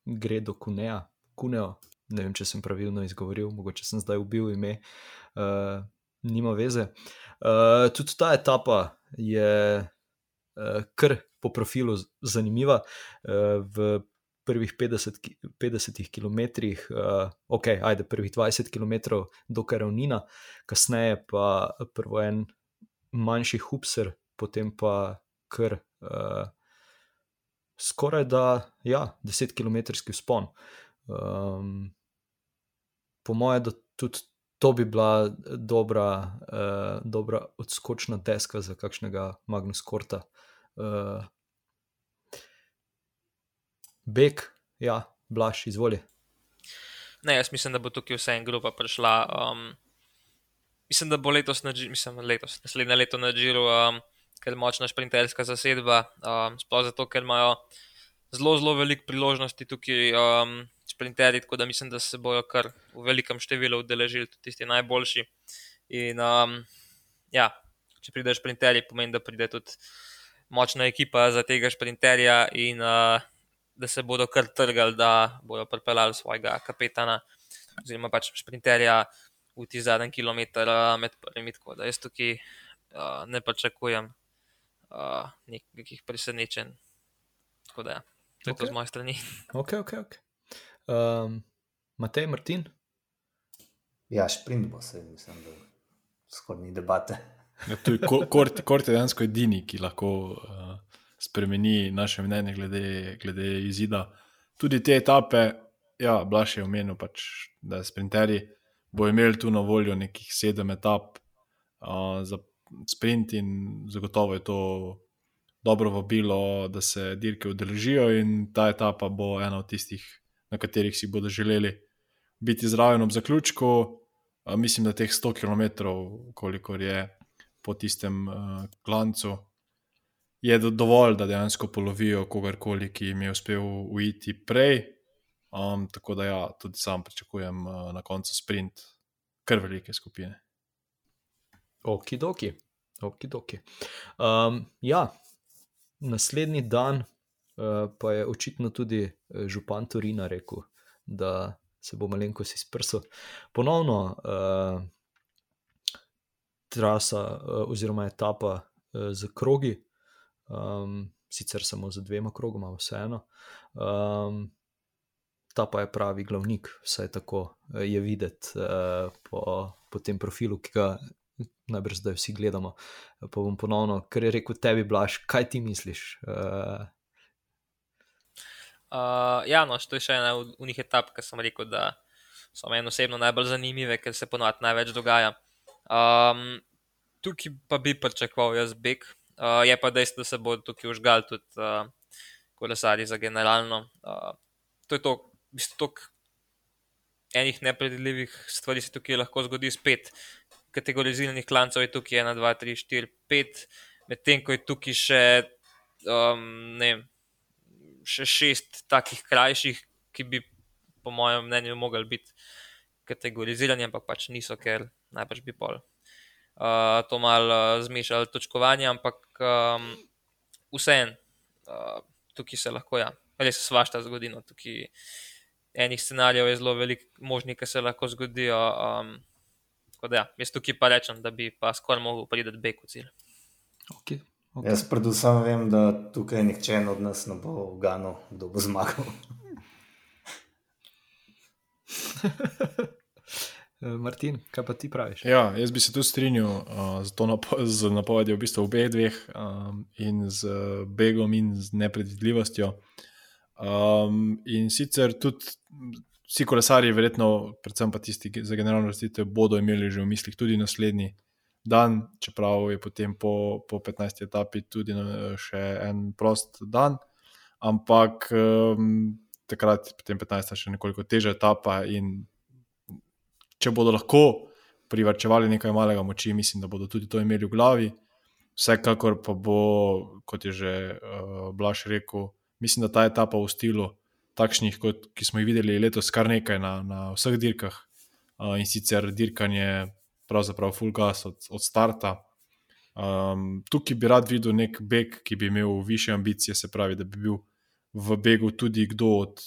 S1: gre do Kuneja, Kuneo. Ne vem, če sem pravilno izgovoril, mogoče sem zdaj ubil ime, uh, nima veze. Uh, tudi ta etapa je uh, kar po profilu zanimiva. Uh, v prvih 50, 50 km, uh, ok, ajde, prvih 20 km, dokaj ravnina, kasneje pa prvo en manjši hupser, potem pa kar uh, skoraj da, ja, 10 km vzpon. Um, po mojem, da tudi to bi bila dobra, uh, dobra odskočna deska za kakšnega Magnus Korta. Uh, Beg, ja, blaš, izvoli.
S2: Ne, jaz mislim, da bo tukaj vse en grupa prišla. Um, mislim, da bo letos, mislim, letos naslednje leto na Džiru, um, ker močna šprinterska zasedba, um, sploh zato, ker imajo zelo, zelo veliko priložnosti tukaj um, šprinterji, tako da mislim, da se bojo kar v velikem številu udeležili tudi tisti najboljši. In um, ja, če prideš šprinterji, pomeni, da pride tudi močna ekipa za tega šprinterja in uh, da se bodo kar trgali, da bodo pripeljali svojega kapetana, oziroma pač sprinterja v ti zadnji kilometr med prvimi. Tako da jaz tukaj uh, ne pričakujem uh, nekih presenečenj. Tako da, to je okay. to z moje strani.
S1: Ok, ok, ok. Um, Matej, Martin.
S3: Ja, sprint bo se, mislim, da skoraj ni debate.
S4: Ja, to je kort, kort je dejansko edini, ki lahko uh, spremeni naše mnenje glede, glede izida. Tudi te etape, ja, Blaž je omenil, pač, da sprinterji bo imeli tu na voljo nekih sedem etap uh, za sprint, in zagotovo je to dobro vabilo, da se dirke udeležijo. In ta etapa bo ena od tistih, na katerih si bodo želeli biti zraven ob zaključku. Uh, mislim, da teh 100 km, kolikor je po tistem uh, klancu je dovolj, da dejansko polovijo kogarkoli, ki jim je uspel uiti prej. Um, tako da, ja, tudi sam pričakujem uh, na koncu sprint, kar velike skupine.
S1: Okidoki, okidoki. Um, ja, naslednji dan uh, pa je očitno tudi uh, župan Torina rekel, da se bo malenkost izprsil. Ponovno uh, trasa uh, oziroma etapa uh, z krogi, um, sicer samo z dvema krogoma, vseeno. Um, ta pa je pravi glavnik, vsaj tako eh, je videti uh, po, po tem profilu, ki ga najbrž zdaj vsi gledamo. Pa bom ponovno, kar je rekel tebi, Blaž, kaj ti misliš? Uh,
S2: Uh, ja, no, to je še ena od unih etap, ki sem rekel, da so meni osebno najbolj zanimive, ker se ponovadi največ dogaja. Um, tukaj pa bi pričakoval jaz beg, Uh, je pa dejstvo, da se bo tukaj užgal tudi uh, kolesari za generalno. Uh, to je to, v bistvu, enih nepredvidljivih stvari se tukaj lahko zgodi spet, kategoriziranih klancev je tukaj 1, 2, 3, 4, 5, medtem ko je tukaj še, um, ne še šest takih krajših, ki bi, po mojem mnenju, mogli biti kategorizirani, ampak pač niso, ker najbrž bi pol. Uh, to malo uh, zmešali točkovanje, ampak um, vseeno, uh, tukaj se lahko, ja, res svašta zgodi. No, tukaj enih scenarijev je zelo veliko možnih, ki se lahko zgodijo. Um, da, ja, jaz tukaj pa rečem, da bi pa skoraj mogel priti do Beku cilj.
S1: Okay, okay.
S3: Jaz predvsem vem, da tukaj nihče od nas ne bo ugano, kdo bo zmagal. *laughs*
S1: Martin, kaj pa ti praviš?
S4: Ja, jaz bi se tu strinjal uh, napo z napovedjo v bistvu obeh dveh, um, in z begom, in z nepredvidljivostjo. Um, in sicer tudi vsi kolesari, verjetno, predvsem pa tisti za generalno vrstitev, bodo imeli že v mislih tudi naslednji dan, čeprav je potem po, po 15. etapi tudi še en prost dan. Ampak um, takrat potem 15. še nekoliko težja etapa in če bodo lahko privrčevali nekaj malega moči, mislim, da bodo tudi to imeli v glavi. Vsekakor pa bo, kot je že uh, Blaž rekel, mislim, da ta etapa v stilu, takšnih, kot smo jih videli letos, kar nekaj na, na vseh dirkah. Uh, in sicer dirkanje, pravzaprav full gas od, od starta. Um, tukaj bi rad videl nek beg, ki bi imel više ambicije, se pravi, da bi bil v begu tudi kdo od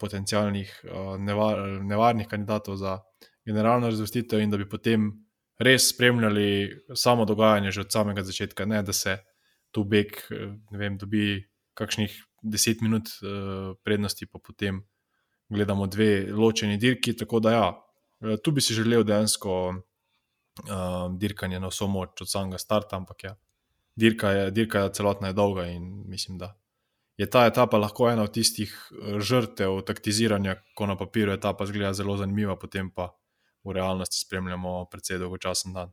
S4: potencijalnih uh, nevar, nevarnih kandidatov za generalno razvrstitev, in da bi potem res spremljali samo dogajanje že od samega začetka, ne da se tu beg, ne vem, dobi kakšnih deset minut prednosti, pa potem gledamo dve ločeni dirki. Tako da, ja, eh, tu bi si želel dejansko uh, dirkanje na vso moč od samega starta, ampak ja, dirka je, dirka je celotna je dolga in mislim, da je ta etapa lahko ena od tistih žrtev taktiziranja, ko na papirju etapa zgleda zelo zanimiva, potem pa v realnosti spremljamo precej dolgočasen dan.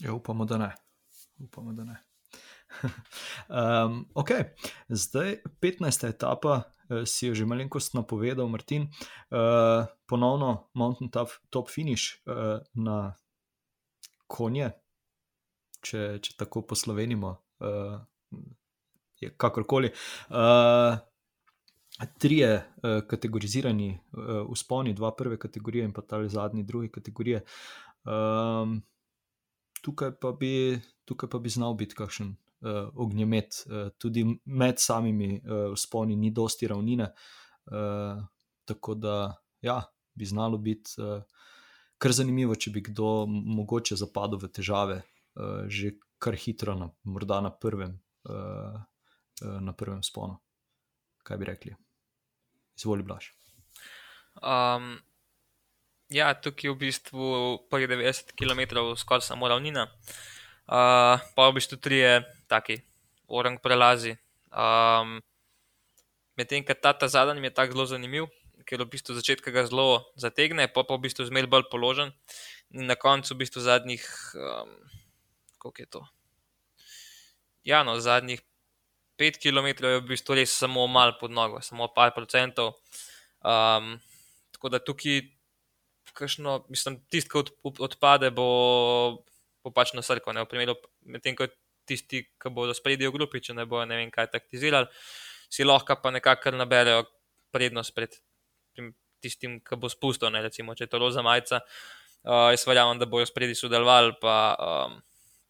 S1: Ja, upamo, da ne. Upamo, da ne. *laughs* um, ok, zdaj 15. etapa, uh, si jo že malenkost napovedal, Martin. Uh, ponovno Mountain Top, top Finish uh, na konje, če, če tako poslovenimo, uh, kakorkoli. Uh, Trije uh, kategorizirani uh, usponi, dva prve kategorije in pa ta zadnji, druge kategorije. Um, tukaj, pa bi, tukaj pa bi znal biti kakšen uh, ognjemet, uh, tudi med samimi uh, sponi, ni dosti ravnine. Uh, tako da, ja, bi znalo biti uh, kar zanimivo, če bi kdo mogoče zapadel v težave, uh, že kar hitro, na, morda na prvem, uh, na prvem sponu. Kaj bi rekli? Izvoli, Blaž.
S2: Um, ja, tukaj je v bistvu prvih 90 km skoraj samo ravnina. Uh, pa v bistvu tri je taki, orang prelazi. Um, Medtem, ker ta, ta zadnji je tako zelo zanimiv, ker v bistvu začetka ga zelo zategne, pa pa v bistvu zmelj bolj položen. In na koncu v bistvu zadnjih, um, koliko je to? Ja, no, zadnjih 5 km je v bistvu res samo mal pod nogo, samo par procentov. Um, tako da tukaj, kakšno, mislim, tisti, ki od, odpade, bo bo pač na srko, ne v primeru, medtem ko tisti, ki bodo spredi v grupi, če ne bojo ne vem kaj taktizirali, si lahko pa nekako naberejo prednost pred tistim, ki bo spustil, ne recimo, če je to roza majica. Uh, jaz verjamem, da bojo spredi sodelovali, pa um,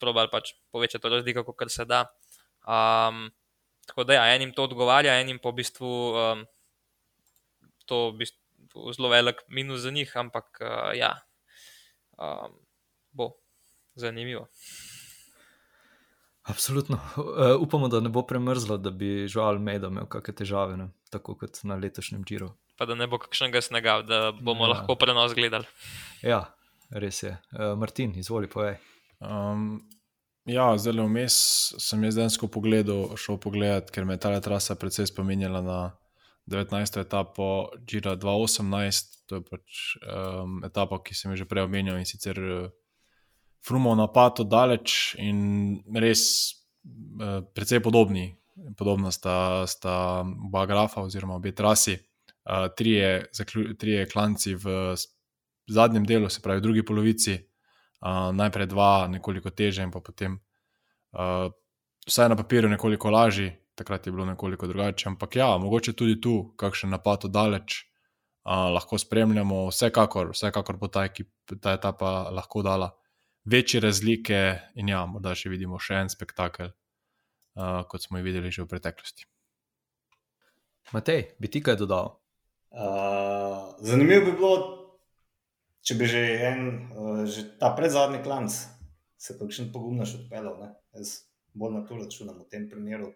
S2: probali pač povečati razliko, kot se da. Um, tako da, ja, enim to odgovarja, enim pa v bistvu um, to v bistvu zelo velik minus za njih, ampak uh, ja, um, bo zanimivo.
S1: Absolutno. Uh, *laughs* upamo, da ne bo premrzlo, da bi žal Mejda imel kakšne težave, ne? tako kot na letošnjem Džiru.
S2: Pa da ne bo kakšnega snega, da bomo ja. lahko prenos gledali.
S1: Ja, res je. Uh, Martin, izvoli, povej.
S4: Um, ja, zelo vmes sem jaz dejansko pogledal, šel pogledat, ker me je ta trasa precej spominjala na 19. etapo Džira 2018. To je pač um, etapa, ki sem jo že prej omenjal in sicer. Uh, Frumov napad oddaleč in res eh, precej podobni. Podobna sta, sta oba grafa, oziroma obe trasi. Uh, trije, trije klanci v zadnjem delu, se pravi v drugi polovici, uh, najprej dva, nekoliko teže, in potem uh, vsaj na papirju nekoliko lažji, takrat je bilo nekoliko drugače. Ampak ja, mogoče tudi tu, kakšen napad oddaleč, uh, lahko spremljamo, vsekakor, vsekakor bo ta, ekip, ta etapa lahko dala večje razlike, in ja, morda še vidimo še en spektakel, uh, kot smo jih videli že v preteklosti.
S1: Matej, bi ti kaj dodal?
S3: Uh, zanimivo bi bilo, če bi že, en, uh, že ta predzadnji klanc se kakšen pogumnaš odpeljal. Ne? Jaz bolj na to računam v tem primeru,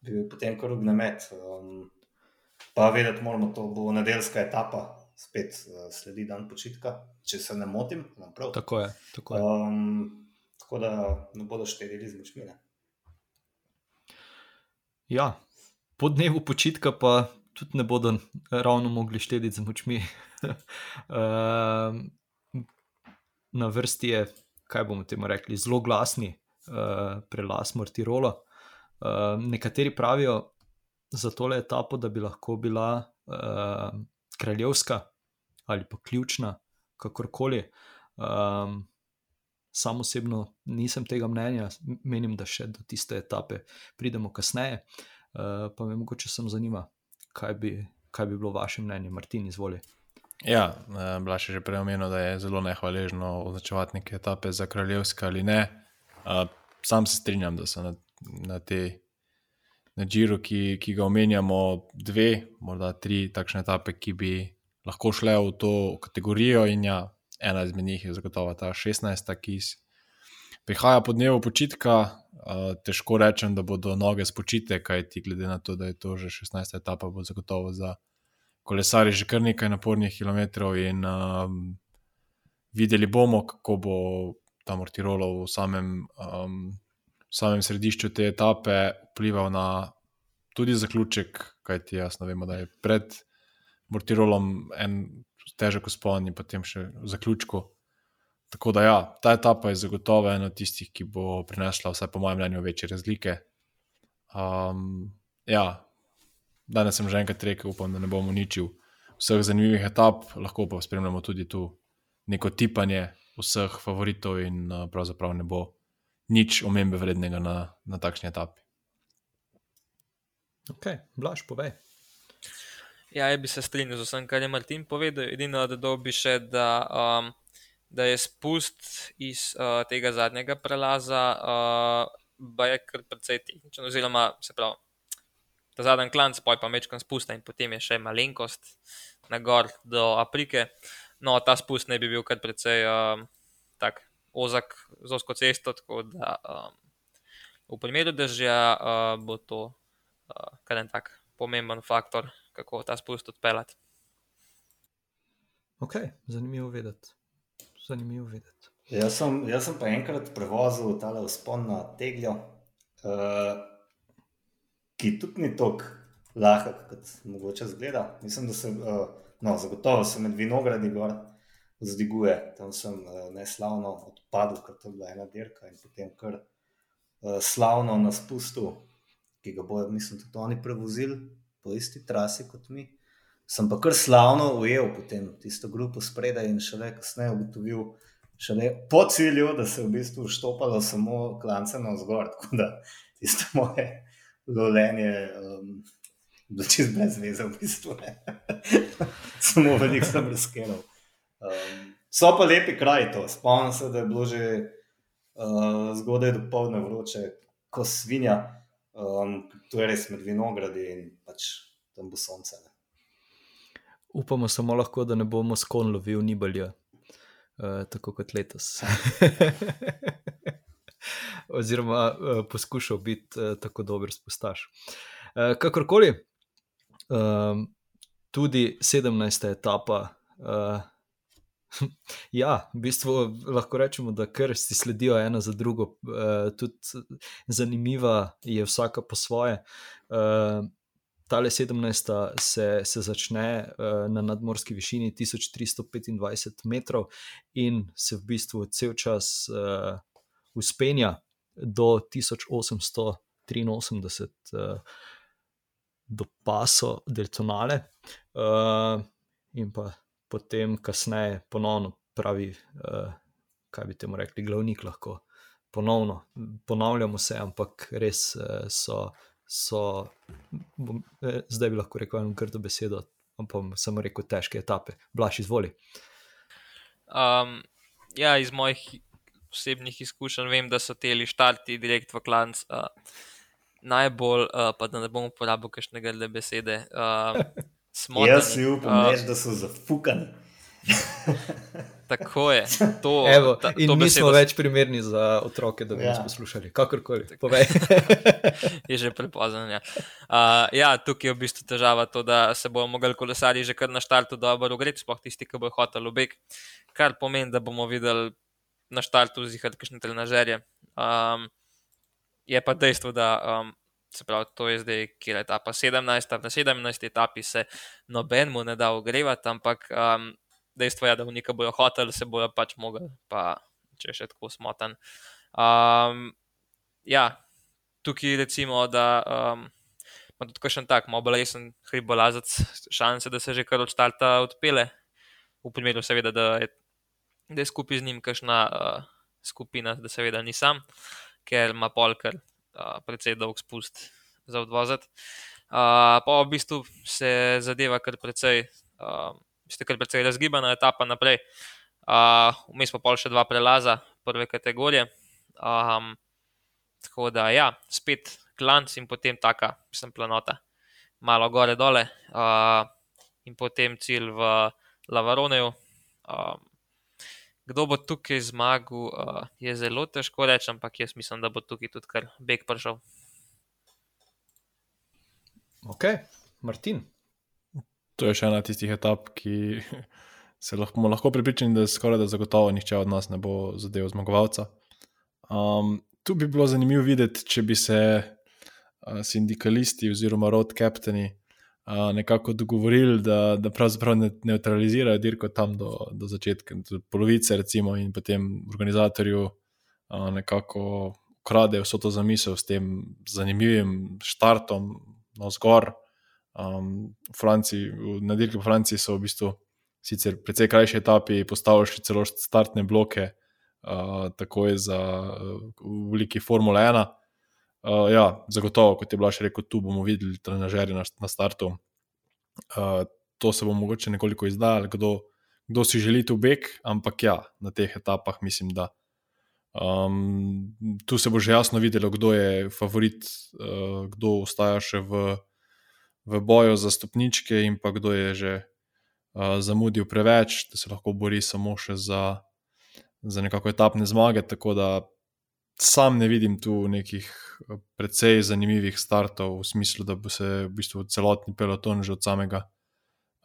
S3: bi bil potem kar ognemet. Um, pa vedeti moramo, to bo nedeljska etapa, spet uh, sledi dan počitka, če se ne motim.
S1: Tako je. Tako, je.
S3: Um, tako da ne bodo štedili z močmi.
S1: Ja, po dnevu počitka pa tudi ne bodo ravno mogli štediti z močmi. *laughs* Ehm, na vrsti je, kaj bomo temu rekli, zelo glasni uh, prelas Mortirola. Uh, nekateri pravijo za tole etapo, da bi lahko bila uh, kraljevska ali pa ključna, kakorkoli. Um, sam osebno nisem tega mnenja, menim, da še do tiste etape pridemo kasneje. Uh, Eh, pa me mogoče samo zanima, kaj bi, kaj bi bilo vaše mnenje, Martin, izvoli.
S4: Ja, eh, Blaž je že prej omenil, da je zelo nehvaležno označevati neke etape za kraljevske ali ne. Eh, sam se strinjam, da so na, na tej. Na Džiru, ki, ki ga omenjamo, dve, morda tri takšne etape, ki bi lahko šle v to kategorijo, in ja, ena izmed njih je zagotovo ta 16, ki prihaja po dnevu počitka, uh, težko rečem, da bodo noge spočite, kaj ti glede na to, da je to že 16. etapa, bo zagotovo za kolesarje že kar nekaj napornih kilometrov. In um, videli bomo, kako bo ta Mortirolo v samem, um, v samem središču te etape vplival na tudi zaključek, kaj ti jasno vemo, da je pred Mortirolom en težek uspon in potem še v zaključku. Tako da, ja, ta etapa je zagotovo ena od tistih, ki bo prinesla, vsaj po mojem mnenju, večje razlike. Um, ja, danes sem že enkrat rekel, upam, da ne bom uničil vseh zanimivih etap, lahko pa spremljamo tudi tu neko tipanje vseh favoritov, in uh, pravzaprav ne bo nič omembe vrednega na, na takšni etapi.
S1: Ok, blaž, povej.
S2: Ja, bi se strinjal z vsem, kar je Martin povedal. Edino, da dobi še, da um, da je spust iz uh, tega zadnjega prelaza, uh, je kar precej tehničen, oziroma se pravi, ta zadnji klanc, pa je pa mečkan spusta in potem je še malenkost na gor do Afrike. No, ta spust ne bi bil kar precej uh, tak ozak z osko cesto, tako da um, v primeru držja uh, bo to uh, kar en tak pomemben faktor, kako ta spust odpeljati.
S1: Ok, zanimivo vedeti zanimivo videti.
S3: Jaz sem, jaz sem pa enkrat prevozil tale vzpon na tegljo, uh, ki tudi ni tako lahek, kot mogoče zgleda. Mislim, da se, uh, no, zagotovo se med vinogradi gor zdiguje. Tam sem uh, neslavno odpadel, ker to je bila ena dirka in potem kar uh, slavno na spustu, ki ga bojo, mislim, tudi oni prevozili po isti trasi kot mi sem pa kar slavno ujel potem tisto grupo spredaj in šele kasneje ugotovil, šele po cilju, da se je v bistvu štopalo samo klance na vzgor. Tako da tisto moje lovljenje um, bilo čist brez veze v bistvu. *laughs* samo velik sem razkenil. Um, so pa lepi kraj to, spomnim se, da je bilo že uh, zgodaj do povdne vroče, ko svinja, um, to je res med vinogradi in pač tam bo sonce. Ne
S1: upamo samo lahko, da ne bomo skon lovili nibalja, uh, tako kot letos. *laughs* *laughs* Oziroma, uh, poskušal biti uh, tako dober spostaš. Uh, kakorkoli, uh, tudi 17. etapa. Uh, *laughs* Ja, v bistvu lahko rečemo, da kar si sledijo ena za drugo, uh, tudi zanimiva je vsaka po svoje. Uh, tale 17. se, se začne uh, na nadmorski višini 1325 metrov in se v bistvu cel čas uh, uspenja do 1883, uh, do Paso del Tonale. Uh, in pa potem kasneje ponovno pravi, uh, kaj bi temu rekli, glavnik lahko. Ponovno, ponavljamo se, ampak res uh, so, so bom, eh, zdaj bi lahko rekel eno grdo besedo, ampak samo rekel težke etape. Blaž, izvoli.
S2: Um, ja, iz mojih osebnih izkušenj vem, da so teli štarti direkt v klanc. Uh, najbolj, uh, pa da ne bom uporabil kakšne grde besede. Uh, *laughs*
S3: Jaz si upam, uh, da so zafukani. *laughs* *laughs*
S2: Tako je. To,
S1: Evo, ta, in mi smo več primerni za otroke, da bi ja. nas poslušali. Kakorkoli, povej.
S2: je že prepozno. Ja. Uh, ja, tukaj je v bistvu težava to, da se bomo mogli kolesari že kar na štartu dobro ugreti, sploh tisti, ki bo hotel ubeg. Kar pomeni, da bomo videli na štartu zihati kakšne trenažerje. Um, je pa dejstvo, da um, se pravi, to je zdaj, kjer je etapa 17, na 17 etapi se nobenemu ne da ogrevati, ampak um, dejstvo je, da v nekaj bojo hoteli, se bojo pač mogli, pa če še tako smotan. Um, ja, tukaj recimo, da um, ima tudi še en tak, malo bolj resen hribolazec, šanse, da se že kar od starta odpele, v primeru seveda, da je, da je skupaj z njim kakšna uh, skupina, da seveda ni sam, ker ima polkar uh, precej dolg spust za odvoziti. Uh, pa v bistvu se zadeva kar precej. Uh, ste kar precej razgibana etapa naprej. Vmes uh, pa pol še dva prelaza prve kategorije. Um, tako da, ja, spet klanc in potem taka, mislim, planota, malo gore dole uh, in potem cilj v Lavaroneju. Um, kdo bo tukaj zmagal, uh, je zelo težko reči, ampak jaz mislim, da bo tukaj tudi kar beg prišel.
S1: Ok, Martin.
S4: To je še ena tistih etap, ki *laughs* se lahko, lahko pripričam, da skoraj da zagotovo nihče od nas ne bo zadev zmagovalca. Um, tu bi bilo zanimivo videti, če bi se uh, sindikalisti oziroma road captaini uh, nekako dogovorili, da, da pravzaprav ne, neutralizirajo dirko tam do, do začetka, do polovice, recimo, in potem organizatorju uh, nekako ukradejo vso to zamisel s tem zanimivim štartom na zgor. Um, Franci, na dirki v Franciji so v bistvu sicer precej krajši etapi postavili celo startne bloke, uh, tako je za uh, v veliki Formule 1. Uh, ja, zagotovo, kot je bila še rekel, tu bomo videli trenažerje na, na startu. Uh, to se bo mogoče nekoliko izdajalo, kdo, kdo si želi tu beg, ampak ja, na teh etapah mislim, da. Um, tu se bo že jasno videlo, kdo je favorit, uh, kdo ostaja še v v boju za stopničke, in pa kdo je že uh, zamudil preveč, da se lahko bori samo še za, za nekako etapne zmage. Tako da sam ne vidim tu nekih precej zanimivih startov, v smislu, da bo se v bistvu celotni peloton že od samega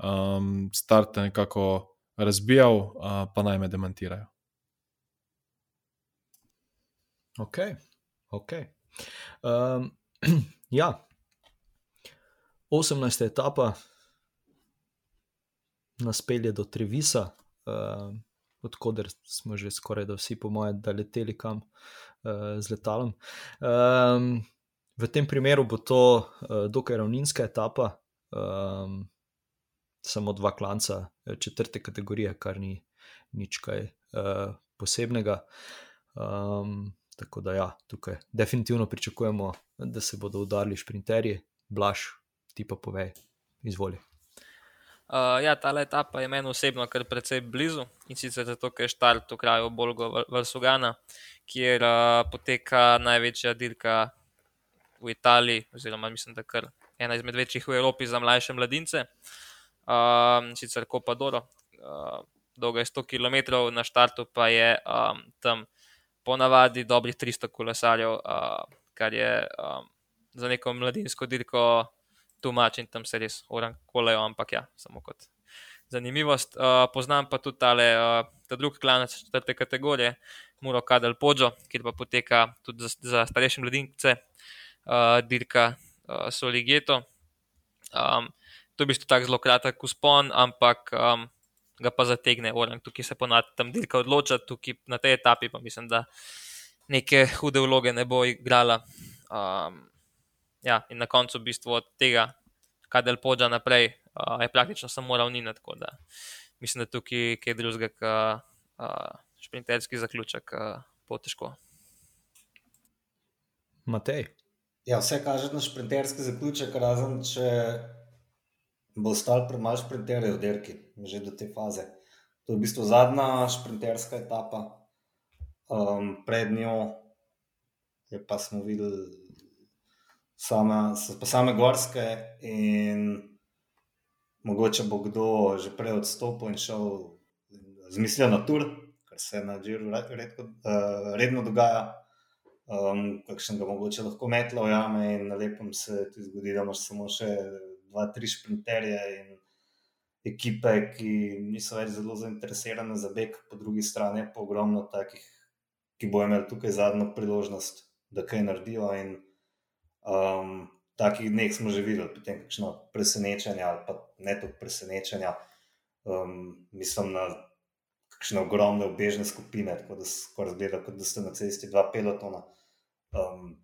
S4: um, starta nekako razbijal, uh, pa naj me demantirajo.
S1: Ok, ok. Um, ja, 18. etapa nas pelje do Trevisa, uh, odkuder smo že skoraj da vsi, po mojem, da leteli kam uh, z letalom. Um, v tem primeru bo to uh, dokaj ravninska etapa, um, samo dva klanca, četrte kategorije, kar ni nič kaj uh, posebnega. Um, tako da, ja, tukaj definitivno pričakujemo, da se bodo udarili šprinterji, blaš, ti pa povej, izvoli.
S2: Uh, ja, ta etapa je meni osebno kar precej blizu in sicer zato, ker je štart v kraju Bolgo Vrsugana, kjer uh, poteka največja dirka v Italiji, oziroma mislim, da je ena izmed večjih v Evropi za mlajše mladince, uh, sicer Kopadoro. Uh, dolga je 100 km, na štartu pa je um, tam ponavadi dobrih 300 kolesarjev, uh, kar je um, za neko mladinsko dirko tumačim, tam se res orang kolejo, ampak ja, samo kot zanimivost. Uh, poznam pa tudi tale, uh, ta drugi klanec četrte kategorije, Muro Kadel Pođo, kjer pa poteka tudi za, za starejše mladince, uh, dirka uh, Soligeto. Um, to je v bistvu tako zelo kratek uspon, ampak um, ga pa zategne orang, tukaj se ponad tam dirka odloča, tukaj na tej etapi pa mislim, da neke hude vloge ne bo igrala. Um, ja, in na koncu, v bistvu od tega, kaj del pođa naprej, uh, je praktično samo ravnina. Tako da mislim, da tukaj kaj drugega, kot uh, šprinterski zaključek, uh, bo težko.
S1: Matej.
S3: Ja, vse kaže na šprinterski zaključek, razen če bo ostal premalo šprinterjev v dirki, že do te faze. To je v bistvu zadnja šprinterska etapa, um, pred njo je pa smo videli same, pa same gorske in mogoče bo kdo že prej odstopil in šel z mislijo na tur, kar se na Džiru redko, uh, redno dogaja um, kakšnega mogoče lahko metla v jame in na lepem se ti zgodi, da imaš samo še dva, tri šprinterje in ekipe, ki niso več zelo zainteresirane za beg, po drugi strani pa ogromno takih, ki bo imel tukaj zadnjo priložnost, da kaj naredijo. Um, takih dneh smo že videli, potem kakšno presenečenje ali pa ne toliko presenečenja. Um, mislim na kakšne ogromne obežne skupine, tako da skoraj zgleda, kot da ste na cesti dva pelotona. Um,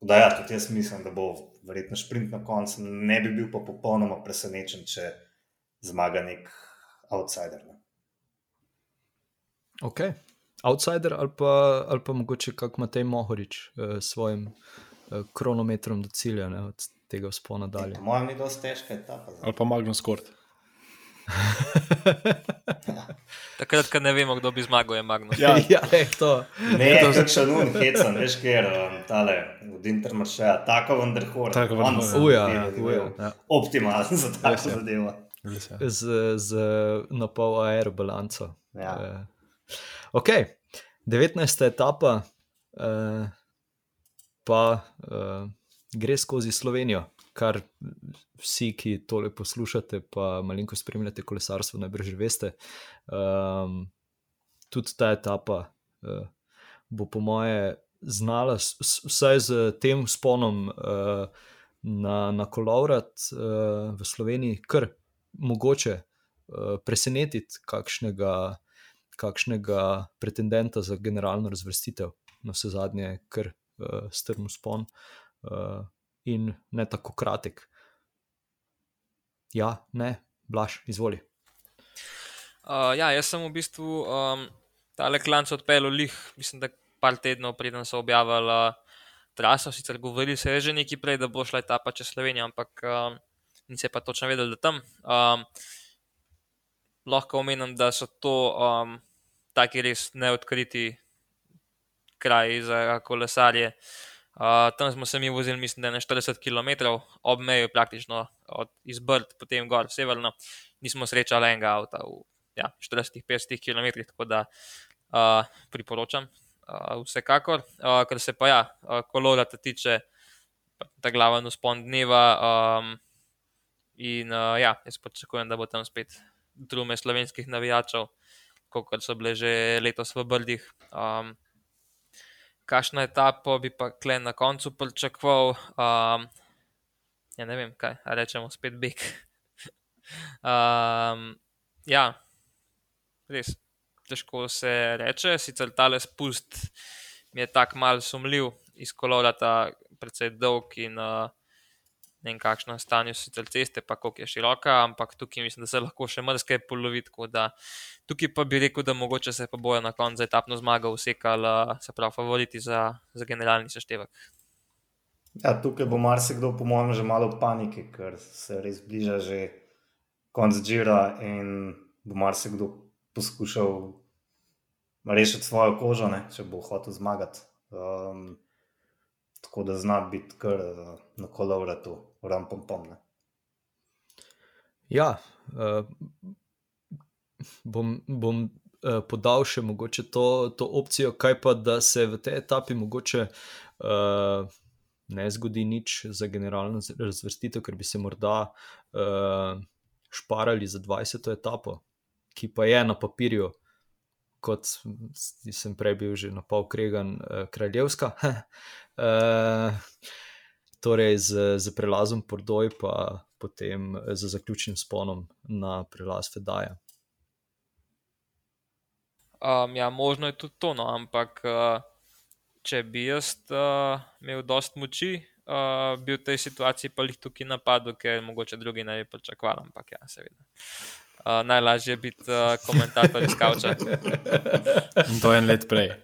S3: da, ja, tudi jaz mislim, da bo verjetno sprint na koncu. Ne bi bil pa popolnoma presenečen, če zmaga nek outsider. Ne.
S1: Ok, outsider ali pa, ali pa mogoče kak Matej Mohorič eh, s svojim eh, kronometrom do cilja, ne, od tega spona dalje.
S3: Moja ni dosti težka etapa.
S4: Ali pa Magnus Kort. *laughs*
S2: Takrat, ko ne vemo, kdo bi zmagal, je Magnus. *laughs*
S1: Ja, ja je to.
S3: Ne, to je še nun, hecam, veš, ker um, tale od Intermaršeja, tako vendar hor.
S4: Tako vendar hor.
S1: Uja, uja.
S4: Ja.
S3: Optimalen za tako
S1: je.
S3: zadevo.
S1: Z, z napol aerobalanco.
S3: Ja.
S1: Uh, ok, 19. etapa, uh, pa uh, gre skozi Slovenijo, kar vsi, ki tole poslušate, pa malinko spremljate kolesarstvo, najbrž veste. Um, tudi ta etapa uh, bo, po moje, znala, vsaj z tem sponom uh, na, na kolovrat uh, v Sloveniji, kar mogoče uh, presenetiti kakšnega, kakšnega pretendenta za generalno razvrstitev, na vse zadnje, kar uh, strm spon uh, in ne tako kratek. Ja, ne, blaš, izvoli.
S2: Uh, ja, jaz sem v bistvu um, tale klanc odpeljal lih, mislim, da par tednov preden so objavili uh, traso. Sicer govorili se je že nekaj prej, da bo šla etapa čez Slovenijo, ampak um, ni se pa točno vedel, da tam. Um, lahko omenim, da so to um, taki res neodkriti kraji za kolesarje. Uh, tam smo se mi vozili, mislim, da je na 40 km ob meji, praktično od izbrt, potem gor, severno. Nismo srečali enega avta v ja, 40-50 km, tako da uh, priporočam. Uh, vsekakor, uh, kar se pa ja, uh, kolorata tiče, pa ta glaven uspon dneva. Um, in uh, ja, jaz pričakujem, da bo tam spet drume slovenskih navijačev, kot so bile že letos v Brdih. Um, Kakšno etapo bi pa kle na koncu pričakoval? Um, ja, ne vem, kaj rečemo, spet beg. *laughs* um, ja, res, težko se reče. Sicer tale spust mi je tako mal sumljiv, iz kolorata, precej dolg in uh, ne vem, kakšno je stanje sicer ceste, pa koliko je široka, ampak tukaj mislim, da se lahko še mrske polovi. tako da Tukaj pa bi rekel, da mogoče se pa bojo na koncu etapno zmago usekali, se pravi, favoriti za, za generalni seštevek.
S3: Ja, tukaj bo marsikdo, po mojem, že malo v paniki, ker se res bliža že konc Džira in bo marsikdo poskušal rešiti svojo kožo, ne, če bo hotel zmagati. Um, tako da zna biti kar uh, na kolovratu, rampom pomne.
S1: Ja, uh, bom, bom uh, podal še mogoče to, to opcijo, kaj pa da se v tej etapi mogoče uh, ne zgodi nič za generalno razvrstitev, ker bi se morda uh, šparali za 20. etapo, ki pa je na papirju. Kot sem prej bil že na pol kregan, eh, kraljevska. *laughs* Eh, torej, z, z prelazom Pordoj, pa potem eh, z zaključnim sponom na prelaz Fedaja.
S2: Um, ja, možno je tudi to, no, ampak uh, če bi jaz uh, imel dost moči, uh, bi v tej situaciji pa jih tukaj napadel, ker mogoče drugi ne bi pričakovali, ampak ja, seveda. Uh, najlažje je biti uh, komentator iz Kauča.
S4: In to je en let prej.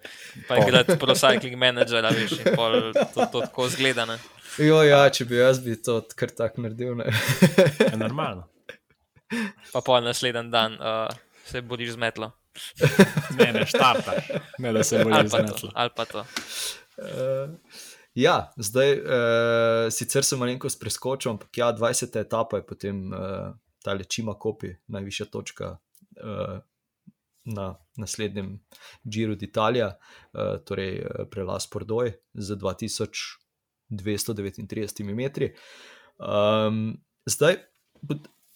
S2: Pa je gledati pro cycling manager, veš, in pol to, to tako zgledane.
S1: Jo, ja, če bi jaz bi to kar tako naredil. Ne.
S4: Je normalno.
S2: Pa pol naslednji dan uh, se boriš z metlo.
S4: Ne, ne štartaš. Ne, da se
S2: to.
S4: zmetlo.
S2: Ali pa to.
S1: Uh, ja, zdaj uh, sicer sem malenkost preskočil, ampak ja, 20. etapa je potem uh, ta lečima kopi, najvišja točka uh, na naslednjem Giro d'Italia, uh, torej prelaz Pordoj z 2239 metri. Um, zdaj,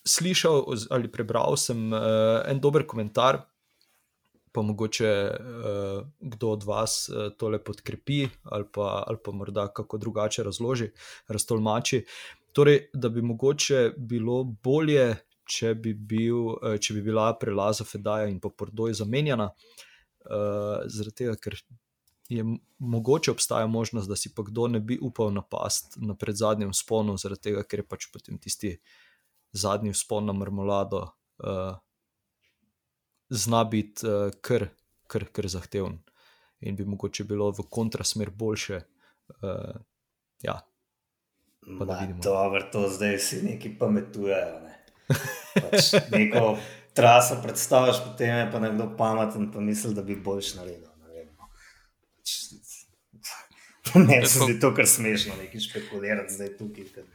S1: slišal ali prebral sem uh, en dober komentar, pa mogoče uh, kdo od vas uh, tole podkrepi ali pa, ali pa morda kako drugače razloži, raztolmači. Torej, da bi mogoče bilo bolje, če bi, bil, uh, če bi bila prelaza Fedaja in pa Pordoj zamenjana, uh, zaradi tega, ker je mogoče obstaja možnost, da si pa kdo ne bi upal napast na predzadnjem sponu, zaradi tega, ker je pač potem tisti zadnji vzpon na marmolado. Uh, zna biti uh, kar, kar, kar zahteven in bi mogoče bilo v kontrasmer boljše. Uh, ja, Pa da
S3: Ma,
S1: vidimo.
S3: Dobro, to zdaj vsi neki pametujejo. Ne? *laughs* Pač neko traso predstaviš, potem je pa nekdo pameten, pa misli, da bi boljš naredil. Ne, vem, no. Pač, ne se zdi to kar smešno, neki špekulirati zdaj tukaj. ker
S2: To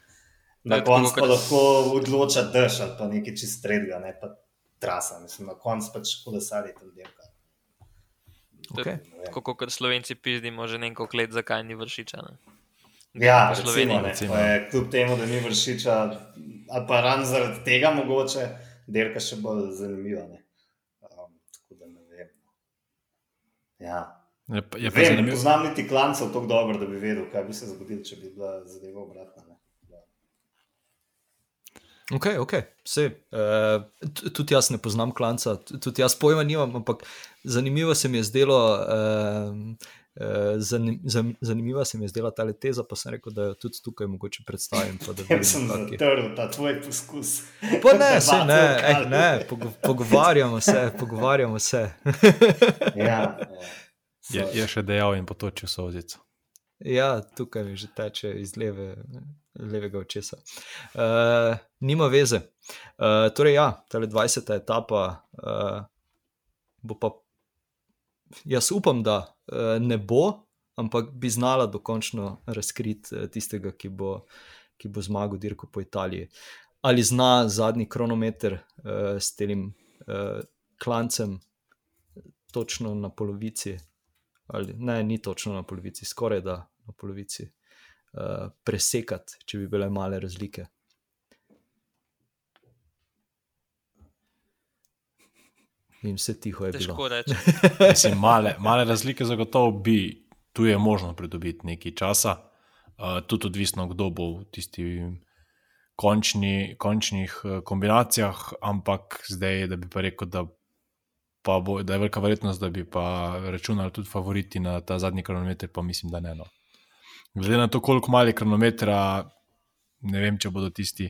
S3: Na
S2: je tako,
S3: koncu pa
S2: kot-
S3: lahko odloča dež ali pa nekaj čist tretjega, ne pa trasa. Mislim, na koncu pač kolesari tam delka.
S1: okay.
S2: Tako kot Slovenci pizdimo že nekaj let, zakaj ni vršiča. Ne?
S3: Ja,
S2: V Sloveniji,
S3: recimo, ne,
S4: recimo.
S3: pa je, kljub temu, da ni vršiča, ali pa ran zaradi tega mogoče, dirka še bolj zanimiva. Ne. Um, tako da ne vem. Ja.
S4: Je pa, je pa
S3: Vem, ne
S4: zanimivo.
S3: poznam niti klancev tako dobro, da bi vedel, kaj bi se zgodilo, če bi bila zadeva obratna. Ne. Ja.
S1: Ok, ok, vse. Uh, tudi jaz ne poznam klanca, tudi jaz pojma nimam, ampak zanimivo se mi je zdelo. Uh, Zanim, zan- zanimiva se mi je zdela ta teza, pa sem rekel, da jo tudi tukaj mogoče predstavim. pa da *laughs*
S3: Ker
S1: vidimo,
S3: sem
S1: je.
S3: zatrl ta tvoj poskus.
S1: Pa ne, *laughs* se ne,
S3: o
S1: eh, ne pogo, pogovarjamo se, pogovarjamo se. *laughs*
S3: Ja, ja.
S4: Je, je še dejal in potočil sozico.
S1: Ja, tukaj mi že teče iz leve, levega očesa. Uh, nima veze. Uh, torej, ja, ta 20. etapa uh, bo pa. Jaz upam, da uh, ne bo, ampak bi znala dokončno razkriti uh, tistega, ki bo, ki bo zmagal dirko po Italiji. Ali zna zadnji kronometer uh, s tem uh, klancem točno na polovici, ali ne, ni točno na polovici, skoraj da na polovici, uh, presekati, če bi bile male razlike. In vse tiho je
S2: Težko
S1: bilo.
S2: reči. *laughs*
S4: Mislim, male, male razlike zagotovo bi, tu je možno pridobiti nekaj časa, uh, tudi odvisno, kdo bo v tistih končni, končnih eh, kombinacijah, ampak zdaj, da bi pa rekel, da, pa bo, da je velika verjetnost, da bi pa računali tudi favoriti na ta zadnji kronometer, pa mislim, da ne. No. Glede na to, koliko mali kronometra, ne vem, če bodo tisti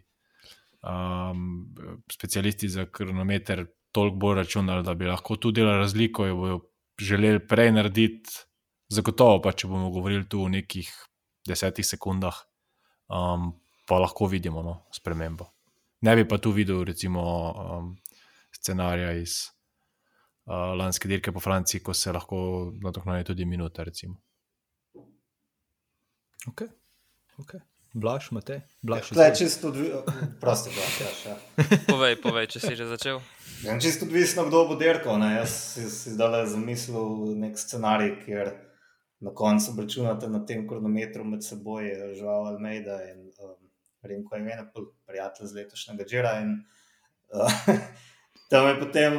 S4: um, specialisti za kronometer toliko bolj računali, da bi lahko tu delali razliko, jo bodo želeli prej narediti, zagotovo pa, če bomo govorili tu o nekih desetih sekundah, um, pa lahko vidimo no, spremembo. Ne bi pa tu videl, recimo, um, scenarija iz lanske dirke po Franciji, ko se lahko nadoknadi tudi minuta. Recimo.
S1: Okay. Blaž, Matej, blaž.
S3: To je čisto odvisno, prosti, da ja. *laughs*
S2: Povej, povej, če si že začel.
S3: Ja, čisto odvisno, kdo bo dirkal. ne. Jaz si, si zdaj zamislil nek scenarij, kjer na koncu računate na tem kronometru med seboj, Žal Almeida in um, Renko Imenopol, prijatelj z letošnjega Džera. In, uh, *laughs* tam je potem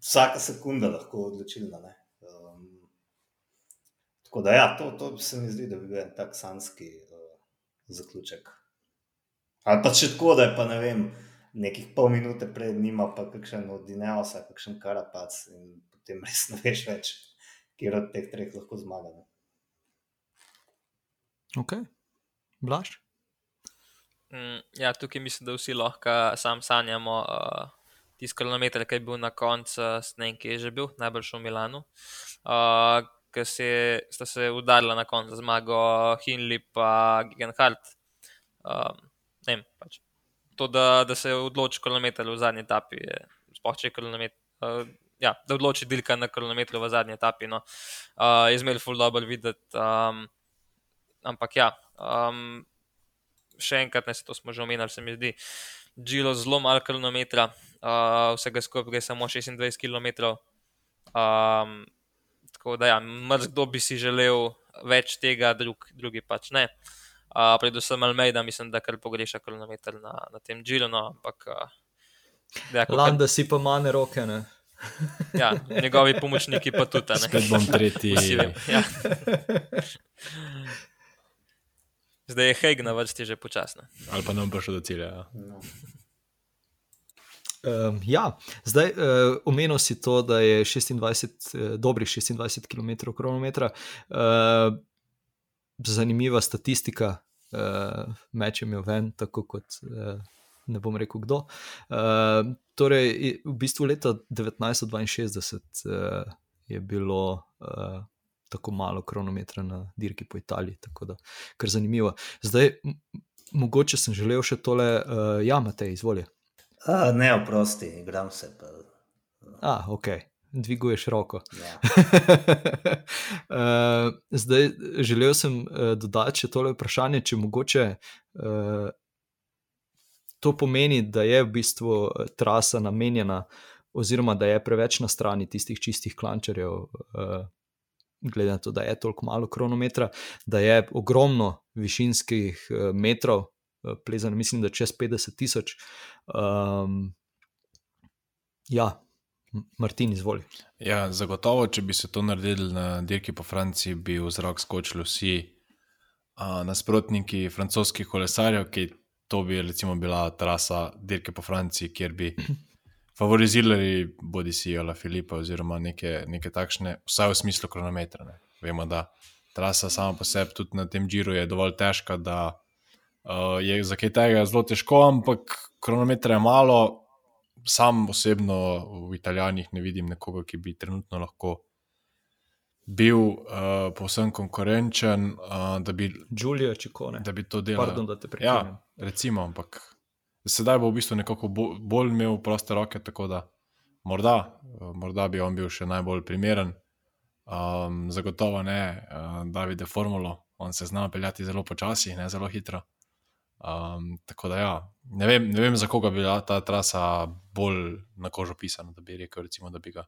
S3: vsaka sekunda lahko odločilna. ne. Um, tako da, ja, to, to se mi zdi, da bi bil en tak sanski uh, zaključek. Ali pa če tako, da je pa ne vem, nekih pol minute pred njima, pa kakšen od Dineosa, kakšen karapac in potem *laughs* res ne veš več, kjer od teh treh lahko zmaga. ne.
S1: Ok, blaž.
S2: Mm, ja, tukaj mislim, da vsi lahko sam sanjamo, uh, tisti kilometr, ki je bil na koncu, ne vem, kje je že bil, najbolj šel v Milano. Uh, Ker sta se udarila na koncu zmago Hinley in Genhardt. Um, ne vem, pač. To, da, da se odloči kilometr v zadnji etapi, je spohče kilometr. Uh, ja, da odloči Dilka na kilometru v zadnji etapi. No. Uh, je zmeraj full dobro videti. Um, ampak ja, um, še enkrat, ne se to smo že omenili, se mi zdi, Džilo zelo malo kilometra, uh, vsega skupaj je samo 26 km. Um, tako da, ja, mrzdo bi si želel več tega, drug, drugi pač ne. Uh, predvsem Almeida, mislim, da kar pogreša kilometr na, na tem Džilu. No, ampak, uh,
S1: ja, Landa si pa manj roke. Ne?
S2: Ja, njegovi pomočniki pa tudi.
S4: Spet bom tretji. *laughs*
S2: Ja. Zdaj je Heg na vrsti že počasno.
S4: Ali pa nam bo šel do cilja. Ja.
S1: No. Um, ja, zdaj uh, omenil si to, da je 26, uh, dobrih 26 km kronometra. Uh, zanimiva statistika, uh, mečem jo ven, tako kot uh, ne bom rekel kdo. Uh, torej, v bistvu leta 1962 uh, je bilo. Uh, tako malo kronometra na dirki po Italiji. Tako da, kar zanimivo. Zdaj, mogoče sem želel še tole, uh, ja, Matej, izvolite.
S3: Ne, oprosti, igram se. Pa.
S1: A, ok. Dviguješ roko.
S3: Ja.
S1: uh, *laughs* zdaj, želel sem uh, dodati še tole vprašanje, če mogoče uh, to pomeni, da je v bistvu trasa namenjena, oziroma da je preveč na strani tistih čistih klančarjev, uh, glede na to, da je toliko malo kronometra, da je ogromno višinskih uh, metrov, uh, plezano, mislim, da čez 50 tisoč. Um, ja, Martin, izvoli.
S4: Ja, zagotovo, če bi se to naredili na dirki po Franciji, bi v zrak skočili vsi uh, nasprotniki francoskih kolesarjev, ki to bi recimo bila trasa dirke po Franciji, kjer bi *clears throat* favorizirali, bodi si Jola Filipa, oziroma neke, neke takšne, vsaj v smislu kronometra. Ne. Vemo, da trasa sama po sebi, tudi na tem žiru, je dovolj težka, da uh, je za kaj tega zelo težko, ampak kronometra je malo. Sam osebno v Italijanih ne vidim nekoga, ki bi trenutno lahko bil uh, povsem konkurenčen. Uh, da bi
S1: Julio Čikone.
S4: Da bi to delal.
S1: Pardon, da te
S4: ja, recimo, ampak sedaj bo v bistvu nekako bolj imel proste roke, tako da morda, morda bi on bil še najbolj primeren. Um, zagotovo ne, uh, David je formulo, on se zna peljati zelo počasi, ne zelo hitro. Um, tako da, ja, ne, vem, ne vem, za koga bi bila ta trasa bolj na kožo pisana, da bi rekel, recimo, da bi ga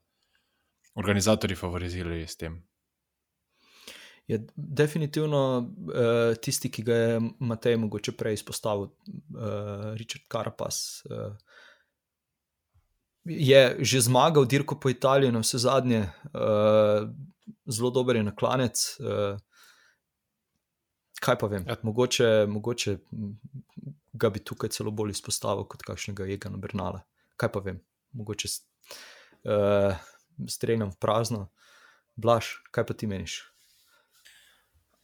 S4: organizatori favorizirali s tem
S1: je definitivno uh, tisti, ki ga je Matej mogoče prej izpostavil, uh, Richard Carpas. Uh, je že zmagal dirko po Italiji, na vse zadnje, uh, zelo dober je na klanec. Uh, kaj pa vem, ja. mogoče, mogoče ga bi tukaj celo bolj izpostavil kot kakšnega Jega Bernala. Kaj pa vem, mogoče uh, streljam v prazno. Blaž, kaj pa ti meniš?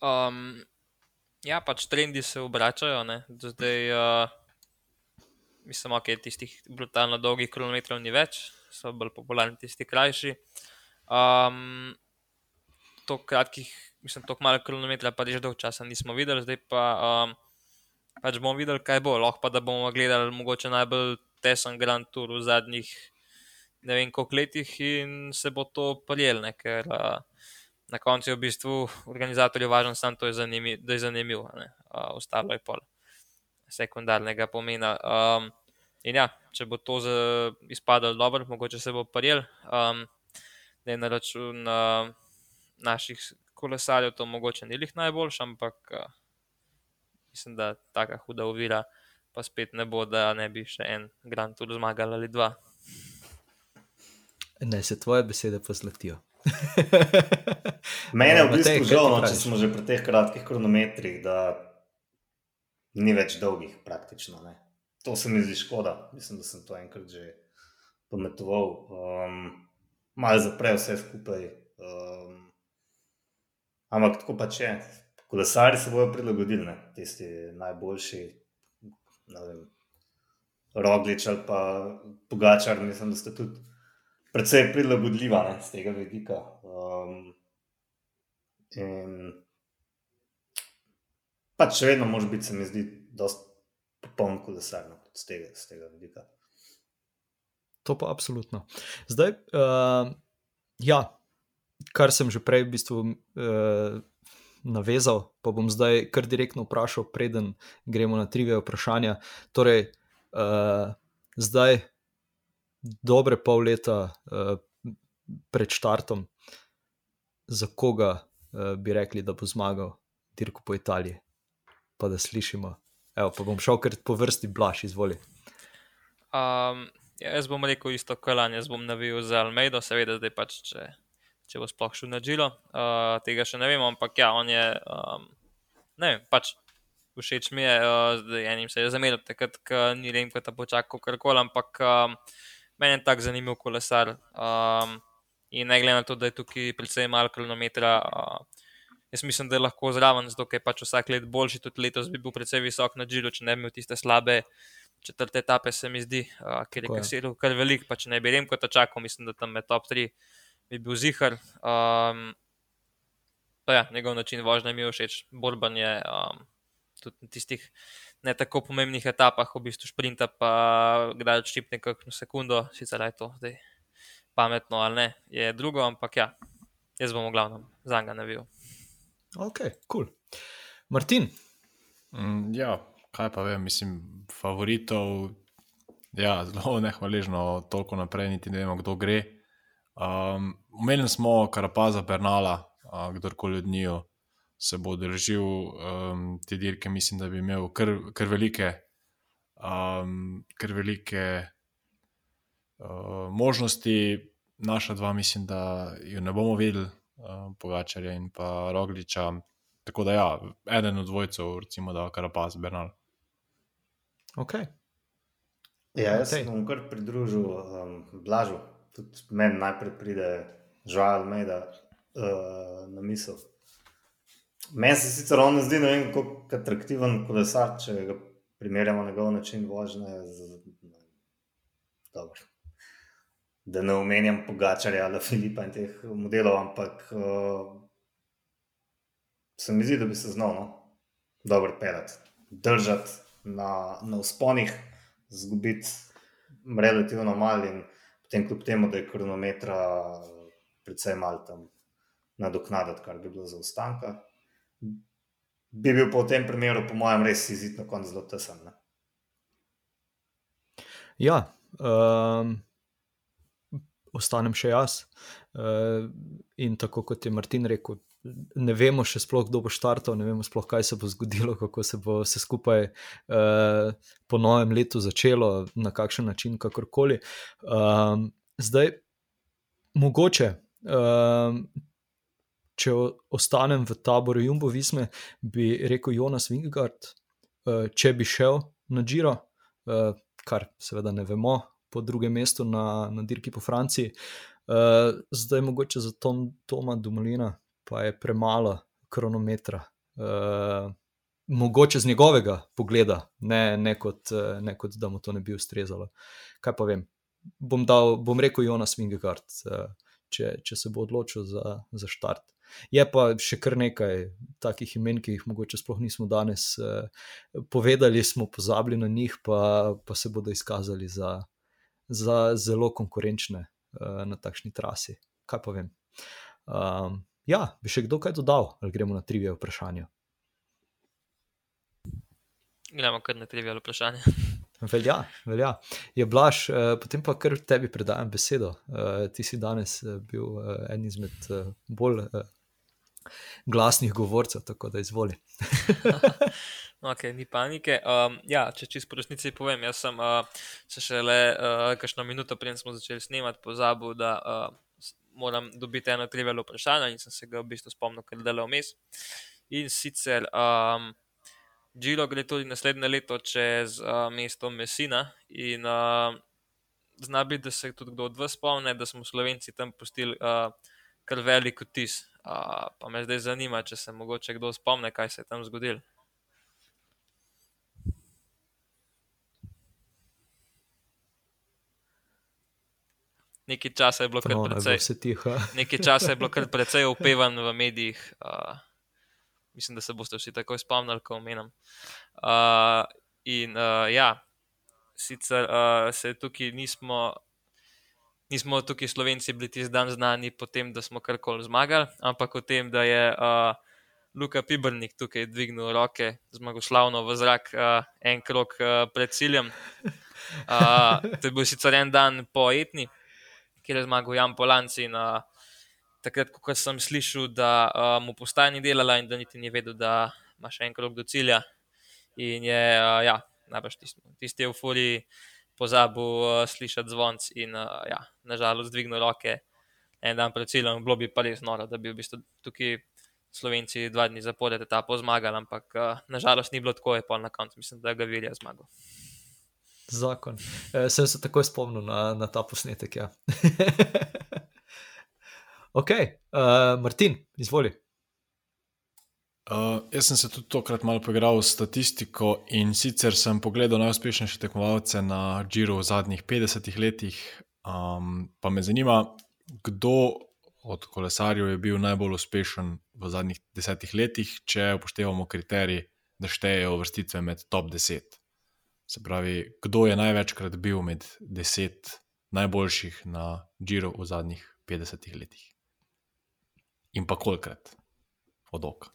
S2: Um, ja, pač trendi se obračajo. Zdaj, uh, mislim, da okay, tistih brutalno dolgih kilometrov ni več, so bolj popularni tisti krajši. Um, to kratkih, mislim, to malo kilometrov, pa že dolgo časa nismo videli, zdaj pa um, pač bomo videli, kaj bo. Lahko pa da bomo gledali mogoče najbolj tesen Grand Tour v zadnjih ne vem koliko letih in se bo to prijel, ker. Uh, na koncu je v bistvu organizatorju važno samo to, da je zanimivo, uh, ostalo je pol sekundarnega pomena. Um, in ja, če bo to izpadalo dobro, mogoče se bo prijel, um, da je na račun uh, naših kolesarjev to mogoče ni lih najboljši, ampak uh, mislim, da taka huda uvira pa spet ne bo, da ne bi še en Grand Tour zmagal ali dva.
S1: Ne, se tvoje besede pozlatijo.
S3: Mene je v bistvu žal, no, če smo že pri teh kratkih kronometrih, da ni več dolgih, praktično. Ne. To se mi zdi škoda. Mislim, da sem to enkrat že pometoval. Um, Malo zapre vse skupaj. Um, ampak tako pač je. Kolesari se bodo prilagodili, ne. tisti najboljši. Roglič ali pa Pogačar, mislim, da ste tudi precej prilagodljiva ne, z tega vidika. Um, in pač še vedno, može biti, se mi zdi, dosti popoln kolesar no, z, tega, z tega vidika.
S1: To pa absolutno. Zdaj, uh, ja, kar sem že prej v bistvu uh, navezal, pa bom zdaj kar direktno vprašal, preden gremo na trive vprašanja. Torej, uh, zdaj, dobre pol leta uh, pred štartom, za koga uh, bi rekli, da bo zmagal dirko po Italiji. Pa da slišimo. Evo, pa bom šel kar po vrsti, blaš, izvoli.
S2: Um, ja, jaz bom rekel isto, kar lani, jaz bom navil za Almeido, seveda, zdaj pač, če, če bo sploh šel na Džilo. Uh, tega še ne vemo, ampak ja, on je. Um, ne vem, pač všeč mi je, uh, zdaj enim se je zameril, takrat, ko ni vem, kaj ta počakal, kar koli, ampak. Um, meni je tako zanimiv kolesar. Um, in ne glede na to, da je tukaj precej malo kilometra, uh, jaz mislim, da je lahko zraven, zato je pač vsak let boljši. Tudi letos bi bil precej visok na Džilu, če ne bi imel tiste slabe četrte etape, se mi zdi, uh, ker je kar velik, pa če ne bi rekel, da čakam, mislim, da tam je top 3, bi bil zihar. Um, pa ja, njegov način vožnje mi je všeč, borban je um, tudi na tistih ne tako pomembnih etapah, v bistvu sprinta, pa kdaj odštipne kakšno sekundo, sicer je to zdaj pametno ali ne, je drugo, ampak ja, jaz bom v glavnem za njega navil.
S1: Ok, kul. Cool. Martin.
S4: Mm, ja, kaj pa vem, mislim, favoritov. Ja, zelo *laughs* nehvaležno, toliko naprej, niti ne vemo, kdo gre. Um, Umenili smo Karapaza, Bernala, uh, kdorkoli od njih se bo držal um, te dirke, mislim, da bi imel kar, kar velike, um, kar velike uh, možnosti. Naša dva, mislim, da jo ne bomo videli, uh, Pogačarja in pa Rogliča. Tako da, ja, eden od dvojcev, recimo, da je Karapaz, Bernal.
S1: Ok.
S3: Ja, jaz se bom kar pridružil um, Blažu. Tudi meni najprej pride žal, da uh, na misel. Meni se sicer on zdi, ne vem, kako atraktiven kolesar, če ga primerjamo njegov način vožnje. Z, dobro. Da ne omenjam Pogačarja ali Filipa in teh modelov, ampak uh, se mi zdi, da bi se znal no? dobro pelati, držati na, na usponih, zgubiti relativno malo in potem kljub temu, da je kronometra predvsem malo tam nadoknaditi, kar bi bilo za ustanka bi bil po tem primeru, po mojem, res izid na koncu zelo tesen. Ne?
S1: Ja, um, ostanem še jaz. Uh, in tako kot je Martin rekel, ne vemo še sploh, kdo bo štartal, ne vemo sploh, kaj se bo zgodilo, kako se bo vse skupaj uh, po novem letu začelo, na kakšen način, kakorkoli. Um, zdaj, mogoče. Um, če ostanem v taboru Jumbo Visme, bi rekel Jonas Wingard, eh, če bi šel na Giro, eh, kar seveda ne vemo, po drugem mestu na, na dirki po Franciji. Eh, zdaj mogoče za Tom, Toma Dumolina, pa je premalo kronometra. Mogoče z njegovega pogleda, ne, ne, kot, ne kot da mu to ne bi ustrezalo. Kaj pa vem, bom, dal, bom rekel Jonas Wingard, če, če se bo odločil za, za štart. Je pa še kar nekaj takih imen, ki jih mogoče sploh nismo danes eh, povedali, smo pozabili na njih, pa, pa se bodo izkazali za, za zelo konkurenčne eh, na takšni trasi. Kaj pa vem. Um, ja, bi še kdo kaj dodal, ali gremo na trivije vprašanje?
S2: Gremo kar na trivije vprašanje. *laughs*
S1: Velja, velja. Je blaž, eh, potem pa kar tebi predajam besedo. Eh, ti si danes eh, bil eh, en izmed eh, bolj eh, glasnih govorcev, tako da izvoli. *laughs*
S2: ok, ni panike. Um, ja, če čisto po resnici povem, jaz sem uh, se šele uh, kakšno minuto, preden smo začeli snemati, pozabil, da uh, moram dobiti eno trivialno vprašanje in sem se ga v bistvu spomnil, ker je delal vmes. In sicer, um, Džilo gre tudi naslednje leto čez uh, mesto Messina in uh, zna biti, da se tudi kdo od vas spomne, da smo Slovenci tam pustili uh, kar velik vtis. Uh, pa me zdaj zanima, če se mogoče kdo spomne, kaj se je tam zgodilo. *laughs* nekaj časa je bilo kar precej.
S1: tiho.
S2: Nekaj časa je bilo kar precej upevan v medijih. Uh, mislim, da se boste vsi takoj spomnili, ko omenjam. Uh, in uh, ja, sicer uh, se tukaj nismo. Nismo tukaj Slovenci bili tisti dan znani po tem, da smo karkoli zmagali, ampak o tem, da je uh, Luka Pibrnik tukaj dvignil roke zmagoslavno v zrak uh, en krok uh, pred ciljem. Uh, to je bil sicer en dan po etni, kjer je zmagal Jan Polanci. In, uh, takrat, ko sem slišal, da uh, mu postaja ni delala in da niti ni vedel, da ima še en krok do cilja. In je, uh, ja, najbrž tisti, tisti euforiji pozabil uh, slišati zvonc in, uh, ja, nažalost, dvignil roke en dan pred ciljem. Bilo bi pa res noro, da bi v bistvu tukaj Slovenci dva dni zapored etapo zmagali, ampak uh, nažalost ni bilo tako, je pa na koncu, mislim, da ga Vilja zmagal.
S1: Zakon. E, sem se takoj spomnil na, na ta posnetek. Ja. *laughs* ok, uh, Martin, izvoli.
S4: Uh, jaz sem se tudi tokrat malo poigral s statistiko in sicer sem pogledal najuspešnejše tekmovalce na Giro v zadnjih 50 letih. Um, pa me zanima, kdo od kolesarjev je bil najbolj uspešen v zadnjih desetih letih, če upoštevamo kriterij, da štejejo vrstitve med top 10. Se pravi, kdo je največkrat bil med deset najboljših na Giro v zadnjih 50 letih. In pa kolikrat od oka.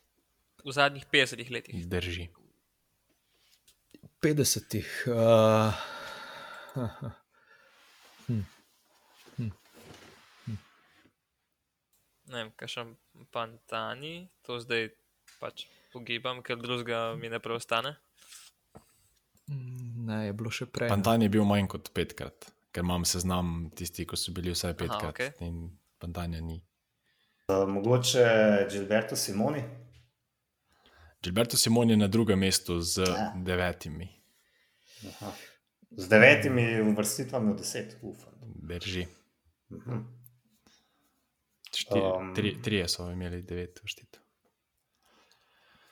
S2: V zadnjih 50 letih.
S4: Drži.
S1: 50. Uh, hm.
S2: Ne vem, kaj še pantani, to zdaj pač pogibam, ker drugega mi ne preostane.
S1: Ne, je bilo še prej.
S4: Pantan je bil manj kot petkrat, ker imam seznam tisti, ki so bili vsaj petkrat.
S2: okej.
S4: In Pantanja ni.
S3: Uh, mogoče Gilberto Simoni.
S4: Gilberto Simon je na drugem mestu z
S3: Ja.
S4: devetimi,
S3: Aha. Z devetimi vrstitvami v deset. Uf.
S4: drži.
S3: Mhm.
S4: Štir,
S3: Um.
S4: um, tri, trije so imeli devet vrstitev.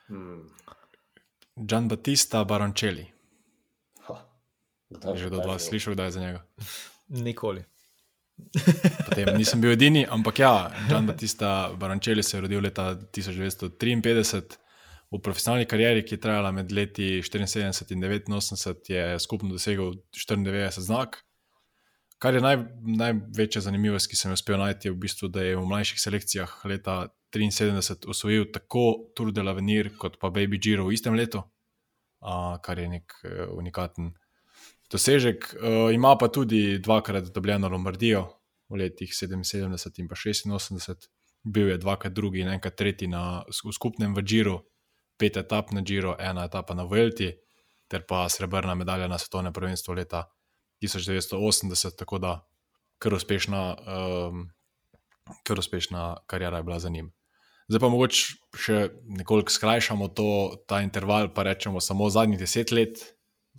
S3: Hmm.
S4: Gian Battista Baroncelli.
S3: Kdaj
S4: Je že kdo od vas slišal, kdaj je za njega?
S1: Nikoli. *laughs*
S4: Potem nisem bil edini, ampak ja, Gian Battista Baroncelli se je rodil leta 1953. V profesionalni karieri, ki je trajala med leti 74 in 89, je skupno dosegel 94 znak. Kar je naj, največja zanimivost, ki sem jo uspel najti, je v bistvu, da je v mlajših selekcijah leta 73 osvojil tako Tour de l'Avenir kot pa Baby Giro v istem letu, a, kar je nek eh, unikaten dosežek. E, ima pa tudi dvakrat dobljeno Lombardijo v letih 77 in pa 86, bil je dvakrat drugi in enkrat tretji na, v skupnem v Giro, pet etap na Giro, ena etapa na Vuelti, ter pa srebrna medalja na svetovnem prvenstvu leta 1980, tako da kar uspešna, um, kar uspešna karijera je bila za njim. Zdaj pa mogoče še nekoliko skrajšamo to, ta interval, pa rečemo samo zadnjih deset let,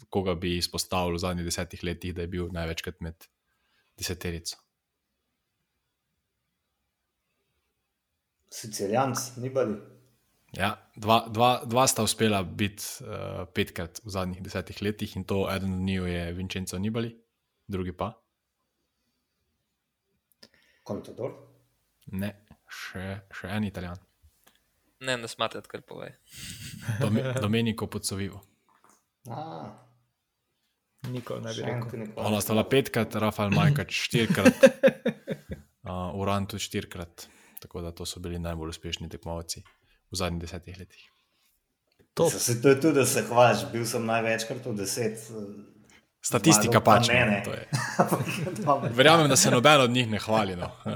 S4: koga bi izpostavil v zadnjih desetih letih, da je bil največkrat med deseterico.
S3: Sicilijanc, ni bali.
S4: Ja, dva, dva, dva sta uspela biti uh, petkrat v zadnjih desetih letih, in to eden od njiju je Vincenzo Nibali, drugi pa
S3: Contador.
S4: ne, še, še en italijan,
S2: Ne, ne smatrate, kar pove.
S4: Dome, Domenico Pozzovivo.
S3: Ah,
S1: Nikoli ne bi rekel.
S4: Ona
S3: ne
S4: sta bila petkrat, Rafael Majkač štirikrat, *laughs* uh, Uran tudi štirikrat. Tako da to so bili najbolj uspešni tekmovalci v zadnjih desetih letih.
S1: Top.
S3: Se, to je tudi, da se hvališ, bil sem največkrat v deset. eh,
S4: Statistika
S3: zmagal pa
S4: pač
S3: ne,
S4: no,
S3: ne.
S4: to *laughs*
S3: dobro.
S4: Verjamem, da se noben od njih ne hvali. No. Uh,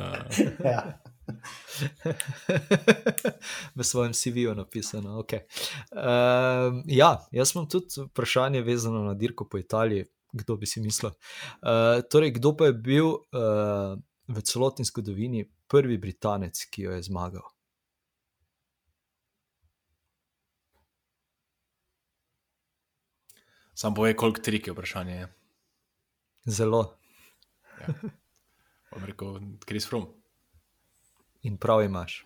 S3: Ja. *laughs*
S1: v svojem CV-ju napisano. Okay. Um, ja, jaz imam tudi vprašanje vezano na dirko po Italiji. Kdo bi si mislil? Uh, torej, kdo pa je bil uh, v celotni zgodovini prvi Britanec, ki jo je zmagal?
S4: sam povej, koliko trik je vprašanje. Je.
S1: Zelo
S4: Bom rekel, Kris Frum.
S1: In prav imaš.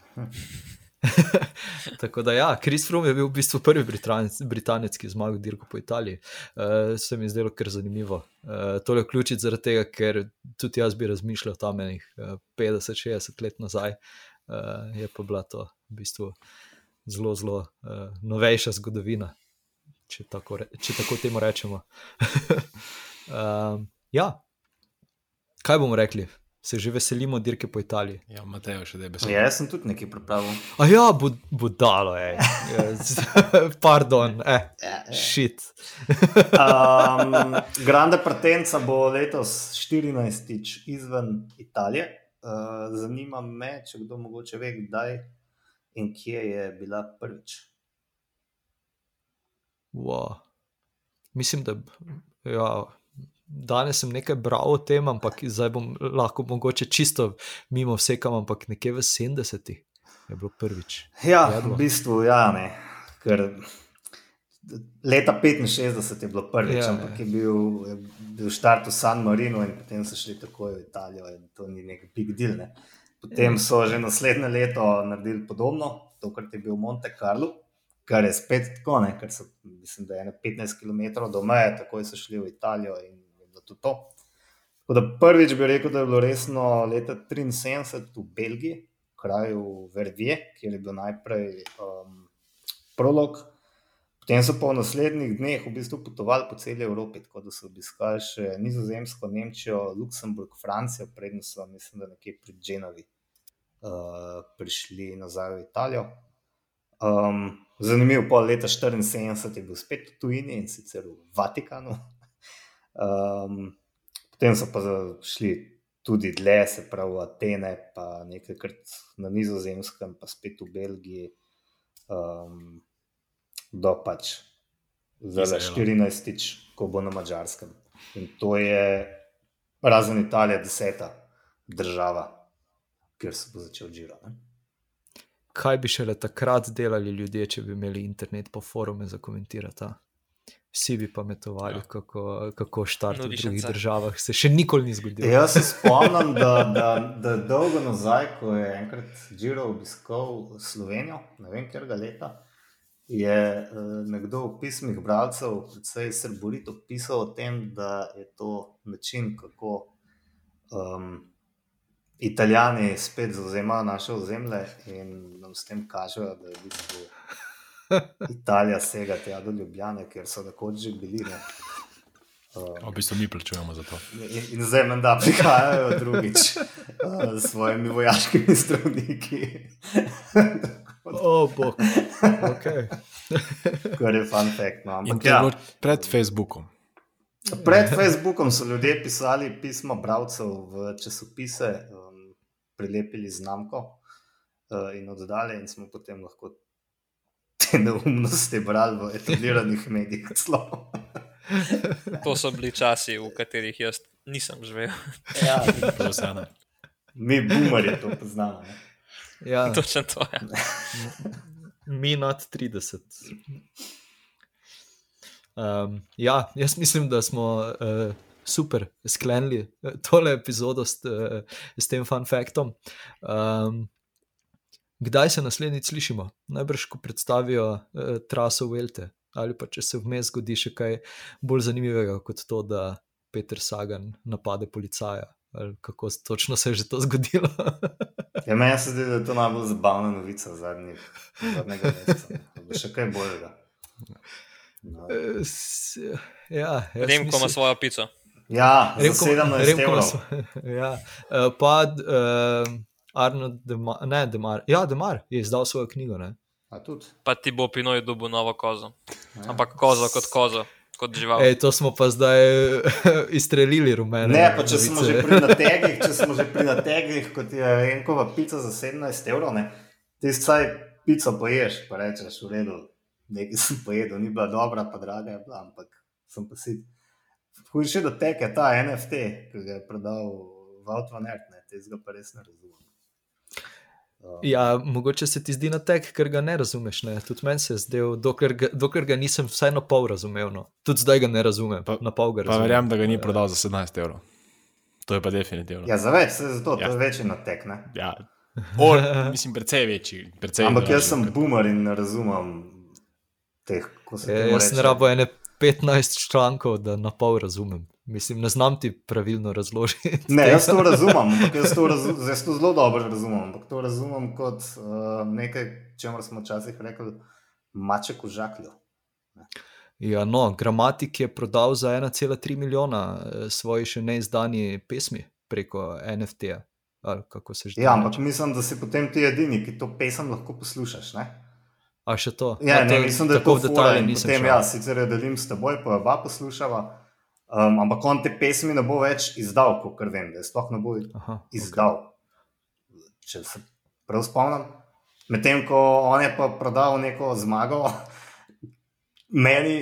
S1: *laughs* Tako da, ja, Chris Froome je bil v bistvu prvi Britanec, Britanec ki je zmagal dirko po Italiji. Uh, se mi je zdelo kar zanimivo. Uh, tole vključiti zaradi tega, ker tudi jaz bi razmišljal tam enih uh, 50-60 let nazaj, uh, je pa bila to v bistvu zelo, zelo uh, novejša zgodovina, če tako, re, če tako temu rečemo. uh, *laughs* ja, kaj bomo rekli? Se že veselimo dirke po Italiji.
S4: Ja, Mateo, še da je beseda.
S3: Ja, jaz sem tudi nekaj pripravil.
S1: A ja, bo, bo dalo, je. *laughs* Pardon, eh, šit.
S3: um, Grande Partenca bo letos 14. izven Italije. Uh, zanima me, če kdo mogoče ve, kdaj in kje je bila prvič.
S1: Wow. Mislim, da ja, danes sem nekaj bral o tem, ampak zdaj bom lahko mogoče čisto mimo vsekam, ampak nekje v 70-ih je bilo prvič.
S3: Ja, jedlo. v bistvu ja, ne. Ker leta 65 je bilo prvič, ja, ampak je bil, je bil štart v San Marino in potem so šli takoj v Italijo in to ni nek big deal. Ne. Potem ja. so že naslednje leto naredili podobno, tokrat je bil Monte Carlo. Kar je spet tako, ne, ker so, mislim, da je 15 km do meje, tako so šli v Italijo in tudi to. Da prvič bi rekel, da je bilo resno leta 1973 v Belgiji, kraju Verdije, kjer je bil najprej um, prolog. Potem so pa v naslednjih dneh v bistvu potovali po celi Evropi, tako da so obiskali še Nizozemsko, Nemčijo, Luksemburg, Francijo, predtem so, mislim, da nekje pri Dženovi uh, prišli nazaj v Italijo. Um, zanimivo, pol leta 1974 je bil spet v tujini in sicer v Vatikanu. Um, potem so pa šli tudi dlje, se pravi v Atene, pa nekajkrat na Nizozemskem, pa spet v Belgiji, um, do pač za 14, ko bo na Mačarskem. In to je razen Italija, deseta država, kjer se bo začel žirati.
S1: Kaj bi še takrat delali ljudje, če bi imeli internet po forumu za komentirati? Vsi bi pametovali, ja. kako, kako štart v drugih državah. Se še nikoli ni zgodilo.
S3: Jaz se spomnim, da, da, da dolgo nazaj, ko je enkrat Džiro obiskal Slovenijo, ne vem, ker ga leta. Je uh, nekdo v pismih bralcev, predvsej srborito, pisal o tem, da je to način, kako um, Italijani spet zauzemajo naše ozemlje in nam s tem kažejo, da je v bistvu *laughs* Italija sega tja do Ljubljana, ker so nekoč že bili. Ne.
S4: Uh, v bistvu mi plačujemo za to.
S3: In, in zdaj meni da prihajajo drugič uh, *laughs* s svojimi vojaškimi zdravniki.
S1: oh, bog. Okay. *laughs*
S3: Kar je fun fact. No.
S4: Ampak, ja. Pred Facebookom.
S3: Pred Facebookom so ljudje pisali pisma bralcev v časopise, um, prilepili znamko uh, in oddali, in smo potem lahko te neumnosti brali v etabliranih medijih.
S2: to so bili časi, v katerih jaz nisem živel.
S3: ja, Mi, boomerji, to poznamo.
S2: Ja. Točno to je. Ja.
S1: Mi nad 30. Um, ja, jaz mislim, da smo uh, super sklenili uh, tole epizodo s, uh, s tem fun faktom. Um, kdaj se naslednjič slišimo? Najbrž, ko predstavijo eh, traso Velte, ali pa če se vmes zgodi še kaj bolj zanimivega kot to, da Peter Sagan napade policaja. Kako točno se je že to zgodilo? *laughs*
S3: ja, meni se zdi, da je to najbolj zabavna novica zadnjih mesecev. Še kaj boljega.
S1: No. Ja,
S2: Remko ima svojo pico.
S3: Ja, Remko, Remko ima
S1: svojo. *laughs* Ja. Uh, pa uh, Arno, Demar, ne, Demar, ja, Demar je izdal svojo knjigo.
S2: Pa ti bo Pinoj dobil novo kozo. Ja. Ampak kozo kot kozo.
S1: Ej, to smo pa zdaj *laughs* izstrelili, rumene.
S3: Ne, pa če smo že pri *laughs* nategih, če smo že pri nategih, kot je enkova pica za 17 evrov, ti saj pico poješ, pa rečeš, v redu, nekaj sem pojedel, ni bila dobra, pa draga je bila, ampak sem pa si. Hujše do teke ta NFT, ki ga je prodal Vautvanet, te zga pa res ne razumem.
S1: Ja, mogoče se ti zdi na tek, ker ga ne razumeš. Ne? Tudi meni se je zdel, dokler ga, dokler ga nisem vsaj na pol razumel. No. Tudi zdaj ga ne razumem. Pa, na pol ga razumem.
S4: Pa verjamem, da ga ni prodal za 17 evrov. To je pa definitivno.
S3: Ja, za več, zato, ja. to je večji na tek.
S4: Ja, Or, mislim, precej večji. Precej
S3: Ampak jaz sem boomer in ne razumem teh, ko se
S1: Ja,
S3: temu
S1: jaz sem
S3: reče.
S1: rabo ene 15 člankov, da na pol razumem. Mislim, ne znam ti pravilno razložiti.
S3: Ne, jaz to *laughs* razumem, jaz to, zdaj jaz to zelo dobro razumem. Ampak to razumem kot uh, nekaj, čemer smo včasih rekli, maček v žaklju.
S1: Ja, no, Gramatik je prodal za 1,3 milijona eh, svoje še neizdani pesmi preko NFT-ja. ali Kako se že
S3: Ja, ampak
S1: reče.
S3: mislim, da si potem ti edini, ki to pesem lahko poslušaš. Ne?
S1: A še to?
S3: Ja,
S1: A
S3: ne,
S1: to-
S3: mislim, da je to
S1: v nisem
S3: potem,
S1: šel.
S3: ja, sicer jo delim s teboj, pa oba poslušava, um, ampak on te pesmi ne bo več izdal, kot vem, da je sploh ne bo
S1: Aha,
S3: izdal. Če se prav spomnim. Medtem ko on je pa prodal neko zmago, *laughs* meni,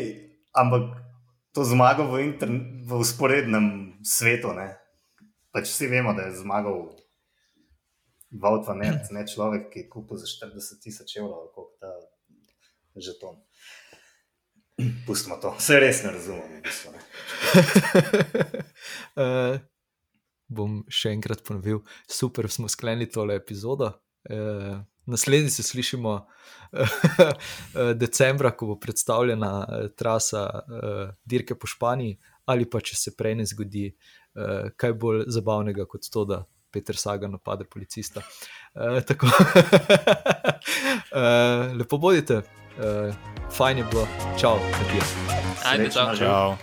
S3: ampak to zmago v, v usporednem svetu. Ne? Pač vsi vemo, da je zmagal Vaut van Ert, ne človek, ki je kupil za 40 tisoč evrov, ali koliko ta žeton. Pustimo to, vse res ne razumem. V bistvu, ne. *laughs*
S1: Eh, bom še enkrat ponovil, super smo sklenili tole epizodo. Eh, naslednji se slišimo *laughs* eh, decembra, ko bo predstavljena eh, trasa eh, dirke po Španiji, ali pa če se prej ne zgodi eh, kaj bolj zabavnega kot to, da Peter Sagan napade policista. Eh, tako, *laughs* eh, lepo bodite, eh, fajn je bilo, čau, Matija.
S2: Ajde,
S3: Srečno,
S2: čau.
S3: živ.
S4: Čau.